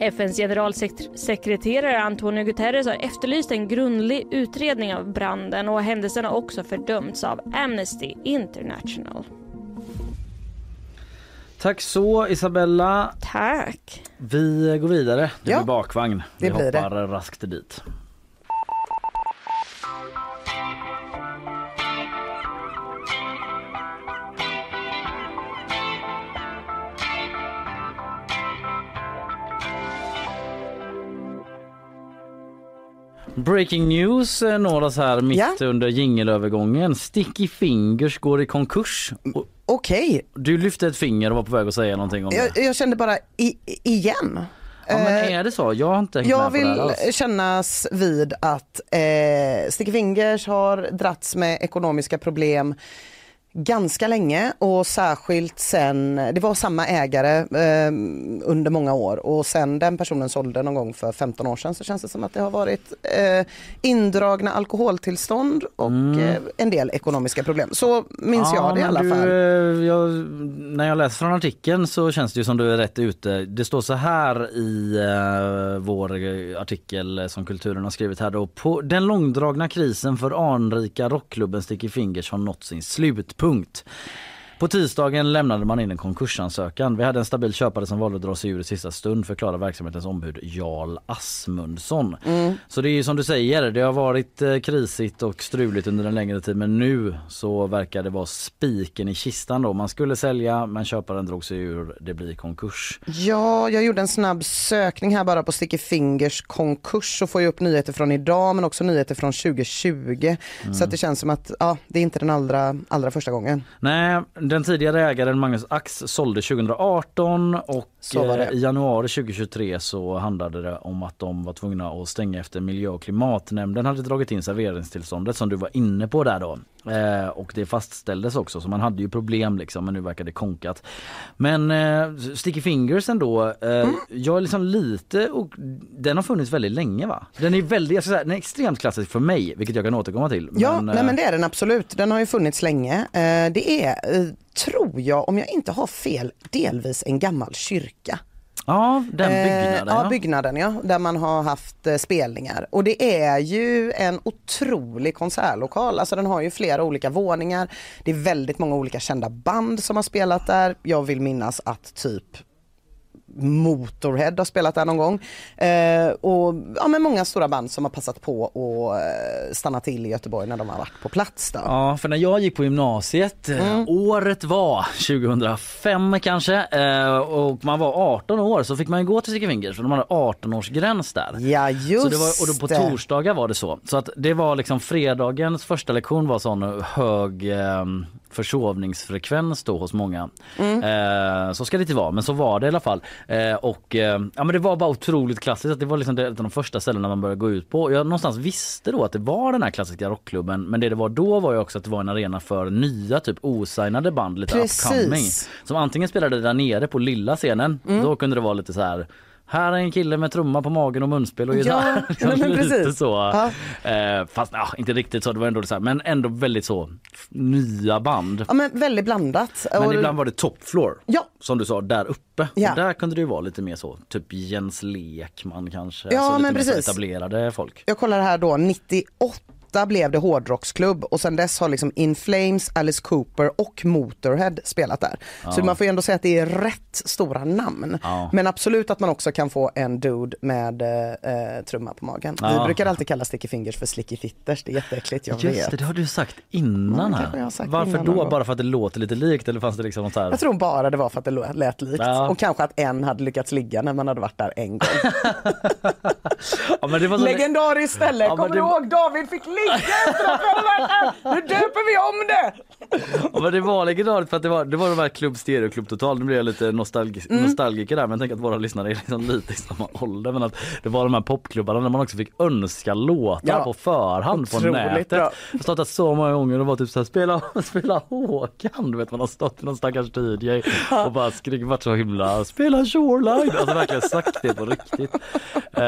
FNs generalsekreterare Antonio Guterres har efterlyst en grundlig utredning av branden och händelsen har också fördömts av Amnesty International. Tack så Isabella. Tack. Vi går vidare. Det Ja, blir bakvagn. Vi det blir det. hoppar raskt dit. Breaking news eh, når oss här mitt Ja. under jingelövergången. Sticky Fingers går i konkurs. Och Okej, Du lyfte ett finger och var på väg att säga någonting om det. jag, jag kände bara i, igen. Ja, men Eh, är det så? Jag har inte hängt Jag med på det vill här alls. kännas vid att eh, Sticky Fingers har dratts med ekonomiska problem Ganska länge och särskilt sen, det var samma ägare eh, under många år och sen den personen sålde någon gång för 15 år sedan så känns det som att det har varit eh, indragna alkoholtillstånd och eh, en del ekonomiska problem. Så minns jag det i alla du, fall. eh, Jag, när jag läser från artikeln så känns det ju som du är rätt ute. Det står så här i eh, vår artikel som Kulturen har skrivit här då. På den långdragna krisen för anrika rockklubben Sticky Fingers har nått sin punkt. På tisdagen lämnade man in en konkursansökan. Vi hade en stabil köpare som valde att dra sig ur i sista stund förklarar verksamhetens ombud Jarl Asmundsson. Så det är ju som du säger, det har varit eh, krisigt och struligt under en längre tid men nu så verkar det vara spiken i kistan då. Man skulle sälja men köparen drog sig ur, det blir konkurs. Ja, jag gjorde en snabb sökning här bara på Sticky Fingers konkurs så får jag upp nyheter från idag men också nyheter från 2020. Så att det känns som att ja, det är inte den allra, allra första gången. Nej, den tidigare ägaren Magnus Ax sålde 2018 och eh, i januari 2023 så handlade det om att de var tvungna att stänga efter miljö och klimatnämnden hade dragit in serveringstillståndet som du var inne på där då. Eh, och det fastställdes också så man hade ju problem liksom men nu verkar det konkat. Men eh, Sticky Fingers ändå, eh, Mm. jag är liksom lite och den har funnits väldigt länge va? Den är väldigt, jag ska säga, den är extremt klassisk för mig vilket jag kan återkomma till. Ja, Men, nej, men eh, det är den absolut. Den har ju funnits länge. Eh, det är, eh, tror jag, om jag inte har fel, delvis en gammal kyrka. Ja, den Eh, byggnaden. ja, byggnaden ja, där man har haft eh, spelningar. Och det är ju en otrolig konsertlokal, alltså den har ju flera olika våningar. Det är väldigt många olika kända band som har spelat där. Jag vill minnas att typ Motorhead har spelat där någon gång. Eh, och ja, men många stora band som har passat på att eh, stanna till i Göteborg när de har varit på plats. Då. Ja, för när jag gick på gymnasiet, eh, Mm. året var 2005 kanske, eh, och man var 18 år så fick man gå till Sticky Fingers för de hade 18-årsgräns där. Ja just Så det var, och då på torsdagar var det så. Så att det var liksom fredagens första lektion var sån hög eh, försovningsfrekvens då hos många. Mm. Eh, så ska det inte vara men så var det i alla fall. Eh, och eh, ja men det var bara otroligt klassiskt att det var liksom ett av de första ställena man började gå ut på. Jag någonstans visste då att det var den här klassiska rockklubben men det det var då var ju också att det var en arena för nya typ osignade band lite Precis. upcoming. Som antingen spelade där nere på lilla scenen, Mm. då kunde det vara lite så här här är en kille med trumma på magen och munspel och gitarr. Ja, nej, men lite precis. så. Ja. Eh, fast ja, inte riktigt så, det var ändå så här, men ändå väldigt så nya band. Ja men väldigt blandat. Men Och- ibland var det top floor, Ja. som du sa, där uppe. Ja. Och där kunde det ju vara lite mer så, typ Jens Lekman kanske. Ja, alltså men precis. etablerade folk. Jag kollar här då, 98 blev det hårdrocksklubb och sen dess har liksom In Flames, Alice Cooper och Motorhead spelat där. Så Ja. man får ju ändå säga att det är rätt stora namn. Ja. Men absolut att man också kan få en dude med eh, trumma på magen. Vi Ja. brukar alltid kalla Sticky Fingers för Slicky Fitters, det är jätteäckligt, jag Just vet. det, det har du sagt innan här. sagt Varför innan då? Bara för att det låter lite likt eller fanns det liksom så här? Jag tror bara det var för att det lät likt och kanske att en hade lyckats ligga när man hade varit där en gång. Ja, men det var så... Legendariskt ställe, Ja, kommer det- du ihåg David fick ligga efter att vi hade varit här? Nu döper vi om det! Ja, men det var legendariskt för att det var, det var de här Club Stereo Club Total. Nu blir jag lite nostalgisk, Mm. nostalgiker där men jag tänker att våra lyssnare är liksom lite i samma ålder. Men att det var de här popklubbarna där man också fick önska låtar Ja. på förhand på nätet. bra. Jag har startat så många gånger och var typ såhär spela, spela Håkan. Du vet man har stått i någon stackars DJ och bara skrikit varit så himla spela Shoreline. Alltså verkligen sagt det på riktigt. Och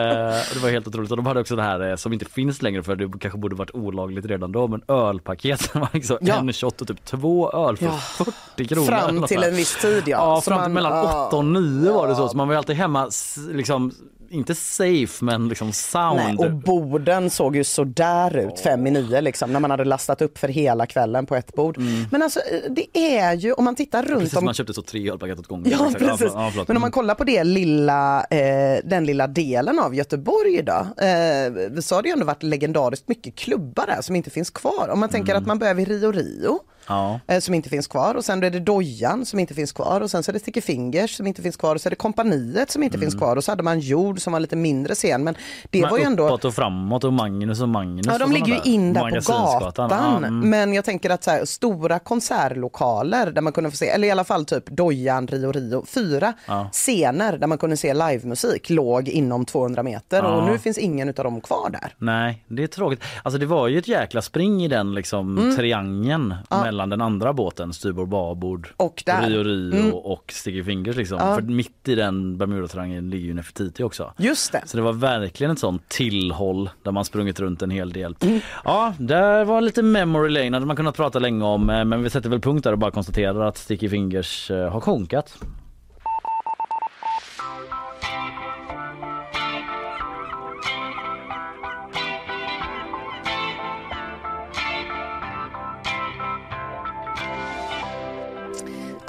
det var helt otroligt. Och de hade också det här eh, som inte finns längre för det kanske borde varit olagligt redan då men ölpaket som var liksom Ja. en shot och typ två öl för Ja. 40 kronor. Fram till en viss tid ja. Ja, fram till man- mellan ja. 8 och 9 var det så. Så man var alltid hemma liksom inte safe men liksom sound. Nej, och borden såg ju sådär ut fem i nio liksom när man hade lastat upp för hela kvällen på ett bord. Men alltså det är ju om man tittar runt Mm. Precis, om man köpte så tre ölpaket åt gången. Ja precis. Ja. Men om man kollar på det lilla, eh, den lilla delen av Göteborg idag. Eh, så har det ju ändå varit legendariskt mycket klubbar där som inte finns kvar. Om man tänker Mm. att man börjar vid Rio Rio. Ja. eh, Som inte finns kvar och sen är det Dojan som inte finns kvar och sen så är det Sticky Fingers som inte finns kvar och så är det Kompaniet som inte finns kvar och så hade man Jord som var lite mindre scen men det Mm. Men var ju ändå uppåt och framåt och Magnus och Magnus. Ja, de ligger ju in där på gatan. Mm. Men jag tänker att så här, stora konsertlokaler där man kunde få se, eller i alla fall typ Dojan, Rio Rio, fyra Ja. scener där man kunde se livemusik låg inom 200 meter Ja. och nu finns ingen av dem kvar där. Nej, det är tråkigt. Alltså det var ju ett jäkla spring i den liksom triangeln Mm. Ja. mellan den andra båten, styrbord babord, Och där. Rio Rio Mm. och Sticky Fingers liksom. Ja. För mitt i den Bermudatriangeln ligger ju Nefertiti också. Just det. Så det var verkligen ett sånt tillhåll där man sprungit runt en hel del. Mm. Ja, det var lite memory lane hade man kunnat prata länge om eh, men vi sätter väl punkt där och bara konstaterar att Sticky Fingers eh, har konkat.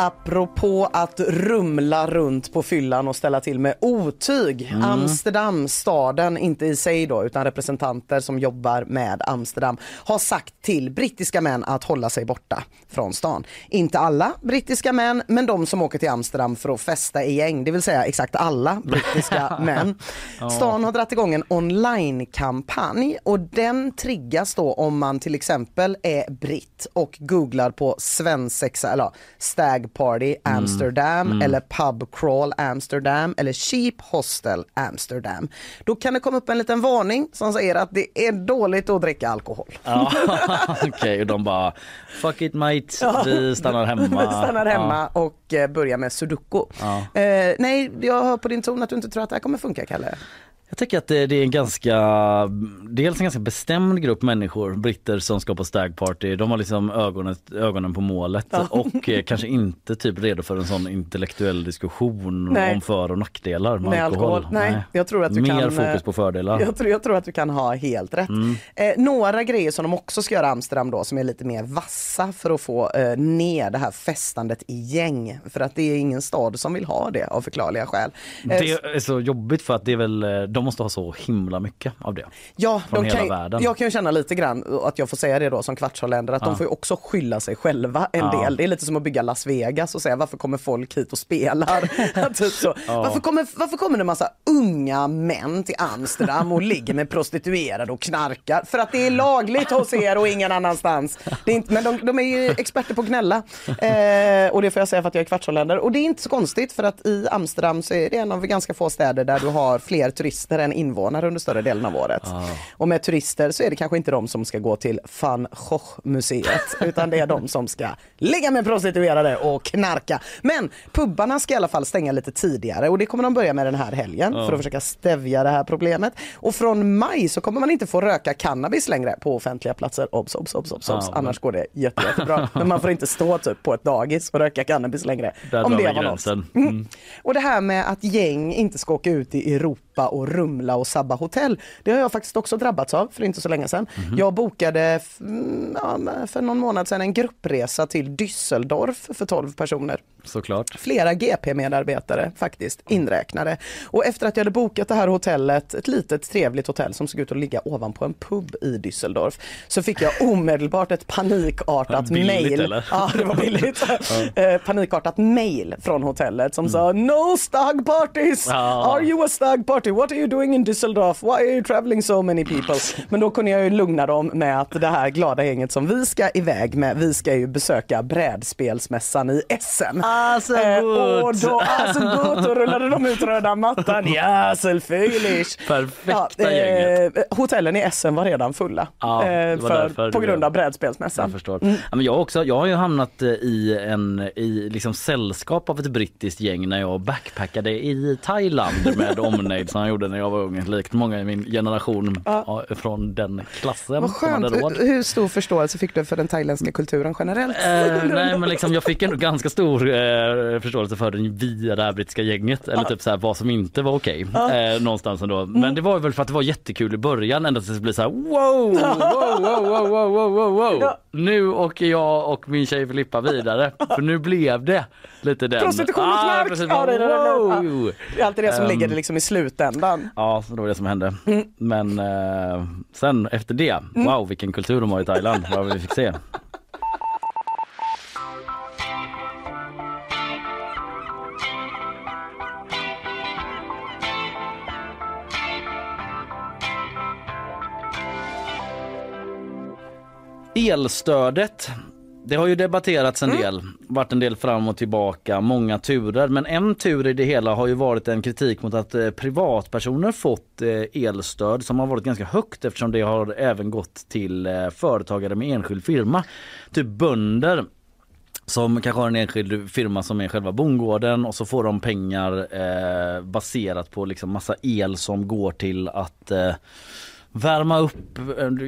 Apropå att rumla runt på fyllan och ställa till med otyg. Mm. Amsterdam, staden, inte i sig då, utan representanter som jobbar med Amsterdam, har sagt till brittiska män att hålla sig borta från stan. Inte alla brittiska män, men de som åker till Amsterdam för att festa i gäng, det vill säga exakt alla brittiska män. Stan har dragit igång en online-kampanj och den triggas då om man till exempel är britt och googlar på svensexa eller stag party Amsterdam eller pub crawl Amsterdam eller cheap hostel Amsterdam. Då kan det komma upp en liten varning som säger att det är dåligt att dricka alkohol. Ja, Okej, och de bara fuck it mate, vi stannar hemma. Stannar hemma och eh, börjar med sudoku. Ja. Eh, nej, jag hör på din ton att du inte tror att det här kommer funka Kalle. Jag tycker att det, det är en ganska, dels en ganska bestämd grupp människor, britter som ska på stagparty. De har liksom ögonen, ögonen på målet och eh, kanske inte typ redo för en sån intellektuell diskussion Nej. om för och nackdelar med, Med alkohol. Nej, jag tror att du Mer kan, eh, fokus på fördelar. Jag tror, jag tror att du kan ha helt rätt. Mm. Eh, några grejer som de också ska göra i Amsterdam då som är lite mer vassa för att få eh, ner det här festandet i gäng. För att det är ingen stad som vill ha det av förklarliga skäl. Eh, Det är så jobbigt för att det är väl, eh, de måste ha så himla mycket av det. Ja, från de hela kan, världen. jag kan ju känna lite grann att jag får säga det då som kvartsholländare att Ja. de får ju också skylla sig själva en Ja. del. Det är lite som att bygga Las Vegas och säga varför kommer folk hit och spelar? typ så. Ja. varför, kommer, varför kommer det en massa unga män till Amsterdam och ligger med prostituerade och knarkar? För att det är lagligt hos er och ingen annanstans. Inte, men de, de är ju experter på att gnälla. Eh, och det får jag säga för att jag är kvartsholländare. Och det är inte så konstigt för att i Amsterdam så är det en av ganska få städer där du har fler turister än invånare under större delen av året. Och med turister så är det kanske inte de som ska gå till Van Gogh-museet utan det är de som ska ligga med prostituerade och knarka. Men pubbarna ska i alla fall stänga lite tidigare och det kommer de börja med den här helgen Ja. för att försöka stävja det här problemet. Och från maj så kommer man inte få röka cannabis längre på offentliga platser. Obs, obs, obs, obs, obs. Ja, Annars går det jätte, jättebra. Men man får inte stå typ på ett dagis och röka cannabis längre. Där om det var gränsen. Mm. Mm. Och det här med att gäng inte ska åka ut i Europa och rumla och sabba hotell. Det har jag faktiskt också drabbats av för inte så länge sedan. Mhm. Jag bokade mm, ja, för någon månad sedan en gruppresa till Düsseldorf för 12 personer. Såklart. Flera GP-medarbetare faktiskt inräknade. Och efter att jag hade bokat det här hotellet, ett litet trevligt hotell som såg ut att ligga ovanpå en pub i Düsseldorf, så fick jag omedelbart ett panikartat eller? Ja, det var billigt. Eh, panikartat mail från hotellet som sa No stag parties! Mm. Ja. Are you a stag party? What are you doing in Düsseldorf? Why are you traveling so many people? Men då kunde jag ju lugna dem med att det här glada gänget som vi ska iväg med, vi ska ju besöka brädspelsmässan i Essen. Ah, så Eh, gut. och då, alltså gott, då rullade de ut röda mattan. Ja, selvfølgelig. Perfekta gänget. eh, Hotellen i Essen var redan fulla. Ja, eh, för, på grund av Jag brädspelsmässan. förstår. Ja, men jag, också, jag har ju hamnat eh, i en i liksom sällskap av ett brittiskt gäng när jag backpackade i Thailand med omnejd som jag gjorde när jag var ung. Likt många i min generation ja, från den klassen. Vad skönt. Hur hur stor förståelse fick du för den thailändska kulturen generellt? Eh, nej men liksom jag fick en ganska stor eh, förståelse för den via det här brittiska gänget eller typ så här, vad som inte var okej eh, någonstans ändå. Mm. Men det var väl för att det var jättekul i början ända tills det blev så här wow, wow, wow, wow, wow, wow, wow, wow. Ja. Nu åker jag och min tjej Filippa vidare för nu blev det lite den. Prostitution och knark! precis, Ja, det det, det är det. alltid det som Ehm. ligger liksom i slutändan. Ja, så det var det som hände. Mm. Men eh, sen efter det, wow vilken kultur de har i Thailand, vad vi fick se. Elstödet Det har ju debatterats en del, varit en del fram och tillbaka, många turer. Men en tur i det hela har ju varit en kritik mot att eh, privatpersoner fått eh, elstöd som har varit ganska högt eftersom det har även gått till eh, företagare med enskild firma. Typ bönder som kanske har en enskild firma som är själva bondgården och så får de pengar eh, baserat på liksom massa el som går till att eh, Värma upp,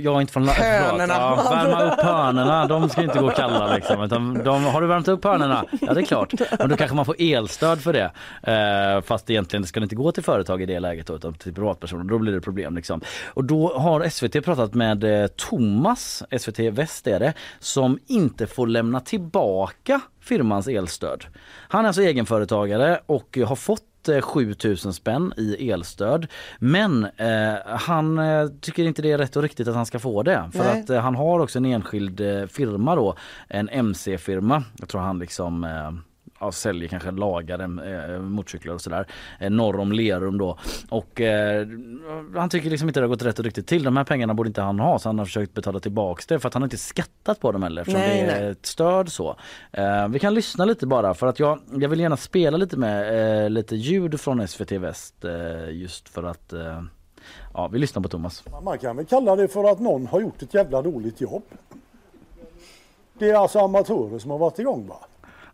jag är inte från Hönorna. Ja, värma upp hönorna, de ska inte gå kalla liksom. Utan de, har du värmt upp hönorna? Ja det är klart. Men då kanske man får elstöd för det. Eh, fast egentligen ska det inte gå till företag i det läget utan till privatpersoner. Då blir det problem liksom. Och då har SVT pratat med eh, Thomas, SVT Väst är det, som inte får lämna tillbaka firmans elstöd. Han är alltså egenföretagare och har fått eh, 7000 spänn i elstöd. Men eh, han eh, tycker inte det är rätt och riktigt att han ska få det. För Nej. att eh, han har också en enskild eh, firma då, en MC-firma. Jag tror han liksom ja, säljer kanske lagade eh, motorcyklar och sådär. Eh, norr om Lerum då. Och eh, han tycker liksom inte det har gått rätt och riktigt till. De här pengarna borde inte han ha så han har försökt betala tillbaks det för att han har inte skattat på dem heller eftersom Nej, det är nej. ett stöd så. Eh, vi kan lyssna lite bara för att jag, jag vill gärna spela lite med eh, lite ljud från SVT Väst eh, just för att eh, Ja, vi lyssnar på Thomas. Man kan väl kalla det för att någon har gjort ett jävla dåligt jobb. Det är alltså amatörer som har varit igång va?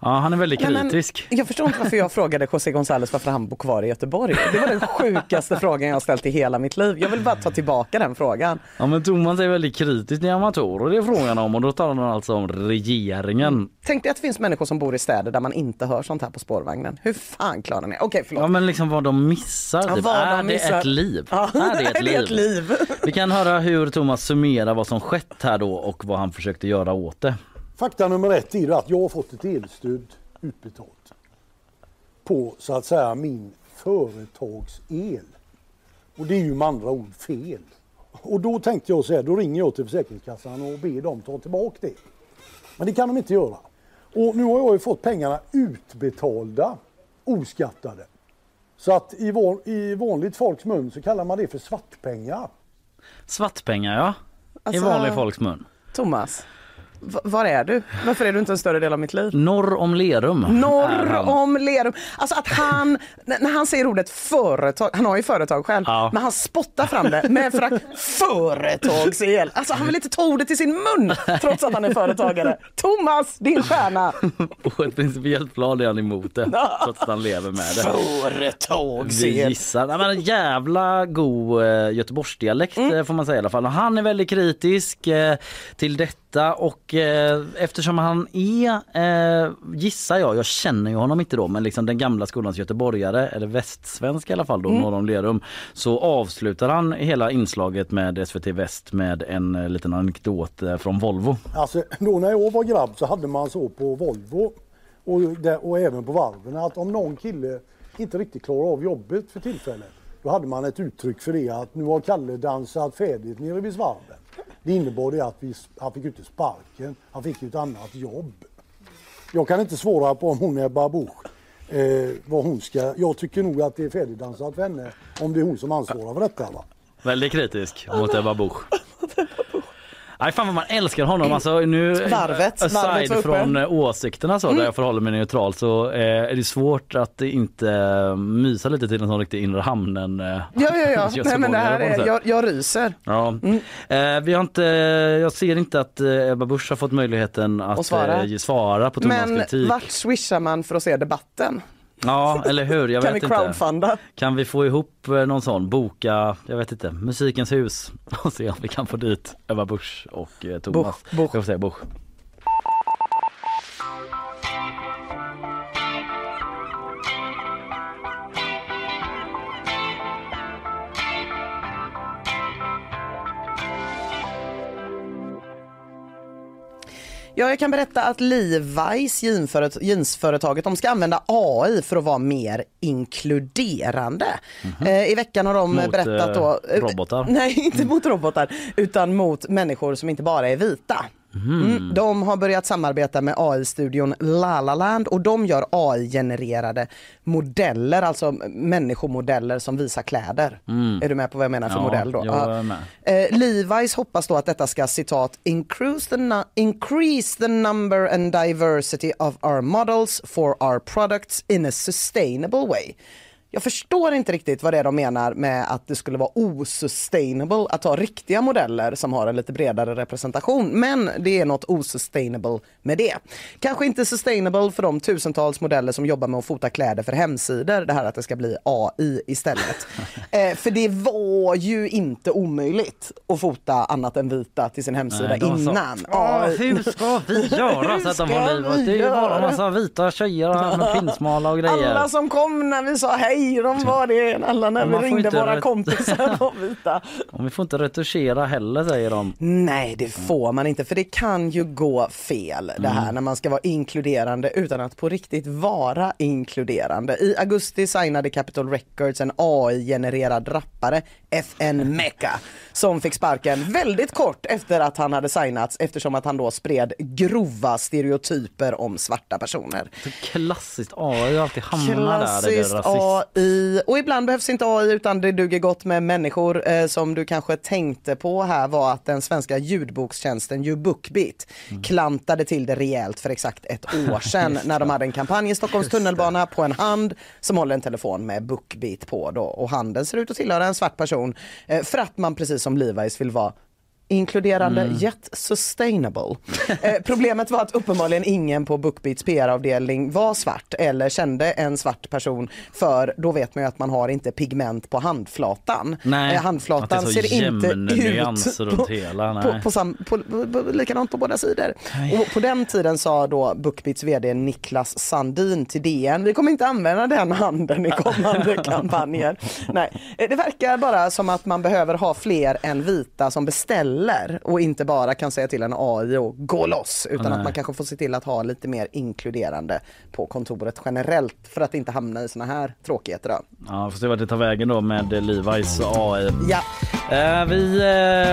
Ja, han är väldigt Nej, men kritisk. Jag förstår inte varför jag frågade José González varför han bor kvar i Göteborg. Det var den sjukaste frågan jag har ställt i hela mitt liv. Jag vill bara ta tillbaka den frågan. Ja men Thomas är väldigt kritisk till amatörer det är frågan om och då talar han alltså om regeringen. Tänk dig att det finns människor som bor i städer där man inte hör sånt här på spårvagnen. Hur fan klarar ni? Okej, förlåt. Ja men liksom vad de missar. Ja, Typ. vad de är det missar. ett liv? Ja, Är det ett är det liv? ett liv? Vi kan höra hur Thomas summerar vad som skett här då och vad han försökte göra åt det. Fakta nummer ett är att jag har fått ett elstöd utbetalt på så att säga min företagsel. Och det är ju med andra ord fel. Och då tänkte jag så här, då ringer jag till Försäkringskassan och ber dem ta tillbaka det. Men det kan de inte göra. Och nu har jag ju fått pengarna utbetalda, oskattade. Så att i, van, i vanligt folks mun så kallar man det för svartpengar. Svartpengar ja. Alltså- I vanlig folks mun. Thomas, v- var är du? Varför är du inte en större del av mitt liv? Norr om Lerum. Norr om Lerum. Alltså att han, när han säger ordet företag, han har ju företag själv, Ja. men han spottar fram det med förakt. Företagsel. Alltså han vill inte ta ordet i sin mun trots att han är företagare. Thomas, din stjärna. På ett principiellt plan är han emot det trots att han lever med det. Vi Företagsel. gissar. Nej, men en jävla god eh, Göteborgsdialekt Mm. eh, får man säga i alla fall. Och Han är väldigt kritisk eh, till detta och eh, eftersom han är, eh, gissar jag, jag känner ju honom inte då, men liksom den gamla skolans göteborgare, eller västsvensk i alla fall då, Mm. norr om Lerum, så avslutar han hela inslaget med SVT Väst med en eh, liten anekdot eh, från Volvo. Alltså då när jag var grabb så hade man så på Volvo och, där, och även på varven att om någon kille inte riktigt klarar av jobbet för tillfället då hade man ett uttryck för det att nu har Kalle dansat färdigt nere vid svarven. Det innebar det att vi, han fick inte sparken, han fick ju ett annat jobb. Jag kan inte svara på om hon är babouche. Eh, vad hon ska, jag tycker nog att det är färdigdansat för henne om det är hon som ansvarar för detta. Va? Väldigt kritisk mot Ebba Busch. Nej fan vad man älskar honom alltså nu Varvet, aside varvet från eh, åsikterna så där jag förhåller mig neutral så eh, är det svårt att inte eh, mysa lite till en sån riktig inre hamnen eh, Ja, ja, ja. Nej, men det här är, jag, jag ryser. Ja. Eh, vi har inte, jag ser inte att eh, Ebba Busch har fått möjligheten att svara. eh, svara på Thomas Men kritik. vart swishar man för att se debatten? Ja eller hur, jag kan vet vi inte. crowdfunda? Kan vi få ihop eh, någon sån, boka, jag vet inte, Musikens hus och se om vi kan få dit Ebba Busch och eh, Thomas. Busch. Jag får säga Busch. Ja, jag kan berätta att Levi's jeansföret- jeansföretaget de ska använda AI för att vara mer inkluderande. Eh, I veckan har de. Mot, berättat då... eh, robotar? Nej, inte mot robotar utan mot människor som inte bara är vita. Mm, de har börjat samarbeta med AI-studion Lalaland och de gör AI-genererade modeller, alltså människomodeller som visar kläder. Är du med på vad jag menar för Ja, modell då? jag är med. Eh, Levi's hoppas då att detta ska citat increase the, increase the number and diversity of our models for our products in a sustainable way. Jag förstår inte riktigt vad det är de menar med att det skulle vara osustainable att ha riktiga modeller som har en lite bredare representation. Men det är något osustainable med det. Kanske inte sustainable för de tusentals modeller som jobbar med att fota kläder för hemsidor. Det här att det ska bli AI istället. eh, för det var ju inte omöjligt att fota annat än vita till sin hemsida Nej, innan. "Åh, AI. hur ska vi göra så att de ska liv? Det är ju bara en massa vita tjejer med pinsmala och grejer. Alla som kom när vi sa hej, de var det. Alla när vi ringde våra kompisar var vita. Vi får inte retuschera heller säger de. Nej, det får man inte för det kan ju gå fel det här Mm. när man ska vara inkluderande utan att på riktigt vara inkluderande. I augusti signade Capitol Records en AI-genererad rappare, FN Mecca, som fick sparken väldigt kort efter att han hade signats eftersom att han då spred grova stereotyper om svarta personer. Klassiskt AI har alltid hamnat där. Klassiskt. AI. Och ibland behövs inte AI utan det duger gott med människor. Eh, som du kanske tänkte på här var att den svenska ljudbokstjänsten YouBookbeat Mm. klantade till det rejält för exakt ett år sedan när de hade en kampanj i Stockholms tunnelbana på en hand som håller en telefon med Bookbeat på då. Och handen ser ut att tillhöra en svart person eh, för att man precis som Levi's vill vara inkluderande Mm. yet sustainable. Eh, problemet var att uppenbarligen ingen på Bookbeats PR-avdelning var svart eller kände en svart person för då vet man ju att man har inte pigment på handflatan. Nej, eh, handflatan ser inte ut på, hela, nej. på, sam, på, på, på, likadant på båda sidor. Och på den tiden sa då Bookbeats vd Niklas Sandin till DN, vi kommer inte använda den handen i kommande kampanjer. Nej, eh, det verkar bara som att man behöver ha fler än vita som beställer och inte bara kan säga till en AI och gå loss utan Nej. att man kanske får se till att ha lite mer inkluderande på kontoret generellt för att inte hamna i såna här tråkigheter. Då. Ja, får se vart det tar vägen då med Levi's AI. Ja, Eh, vi,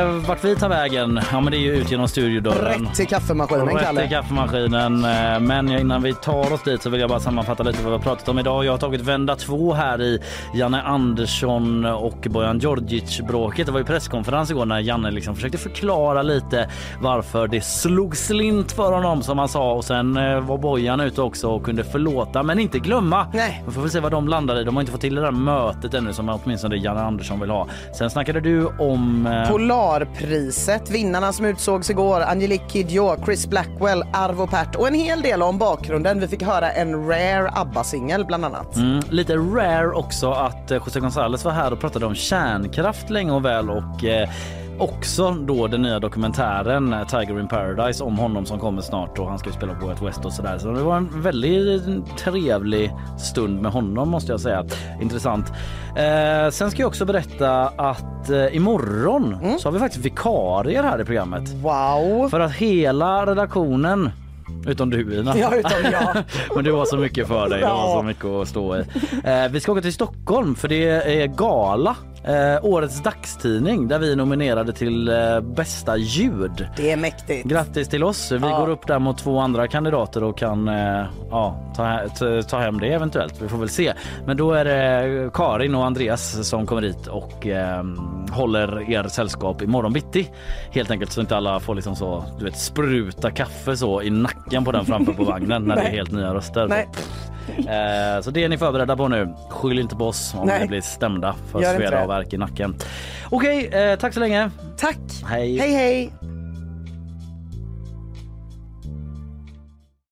eh, vart vi tar vägen? Ja men det är ju ut genom studiodörren. rätt till kaffemaskinen Rätt Kalle. i kaffemaskinen. Eh, Men innan vi tar oss dit så vill jag bara sammanfatta lite vad vi har pratat om idag. Jag har tagit vända två här i Janne Andersson och Bojan Djordjic bråket. Det var ju presskonferens igår när Janne liksom försökte förklara lite varför det slog slint för honom som han sa och sen eh, var Bojan ute också och kunde förlåta men inte glömma. Nej. Vi får väl se vad de landar i. De har inte fått till det där mötet ännu som åtminstone Janne Andersson vill ha. Sen snackade du om... eh, Polarpriset, vinnarna som utsågs igår, Angelique Kidjo, Chris Blackwell, Arvo Pärt och en hel del om bakgrunden. Vi fick höra en rare ABBA-singel bland annat. Mm, lite rare också att eh, José González var här och pratade om kärnkraft länge och väl och eh, också då den nya dokumentären eh, Tiger in Paradise om honom som kommer snart och han ska ju spela på Out West och sådär. Så det var en väldigt trevlig stund med honom måste jag säga. Intressant. Eh, sen ska jag också berätta att eh, imorgon så har vi faktiskt vikarier här i programmet. Wow! För att hela redaktionen Utom du Ina. Ja, utom jag. Men du har så mycket för dig. Du har så mycket att stå i. Eh, vi ska åka till Stockholm för det är gala. Eh, årets dagstidning där vi är nominerade till eh, bästa ljud. Det är mäktigt. Grattis till oss. Vi Ja. går upp där mot två andra kandidater och kan eh, ja, ta, ta, ta hem det eventuellt. Vi får väl se. Men då är det Karin och Andreas som kommer hit och eh, håller er sällskap imorgon bitti. Helt enkelt så inte alla får liksom så, du vet, spruta kaffe så i nacken på den framför på vagnen när det är Nej. helt nya röster. Nej. Eh, så det är ni förberedda på nu. Skyll inte på oss om Nej. ni blir stämda för Gör inte sveda det. Värk i nacken. Okej, eh, tack så länge. Tack! Hej. Hej hej!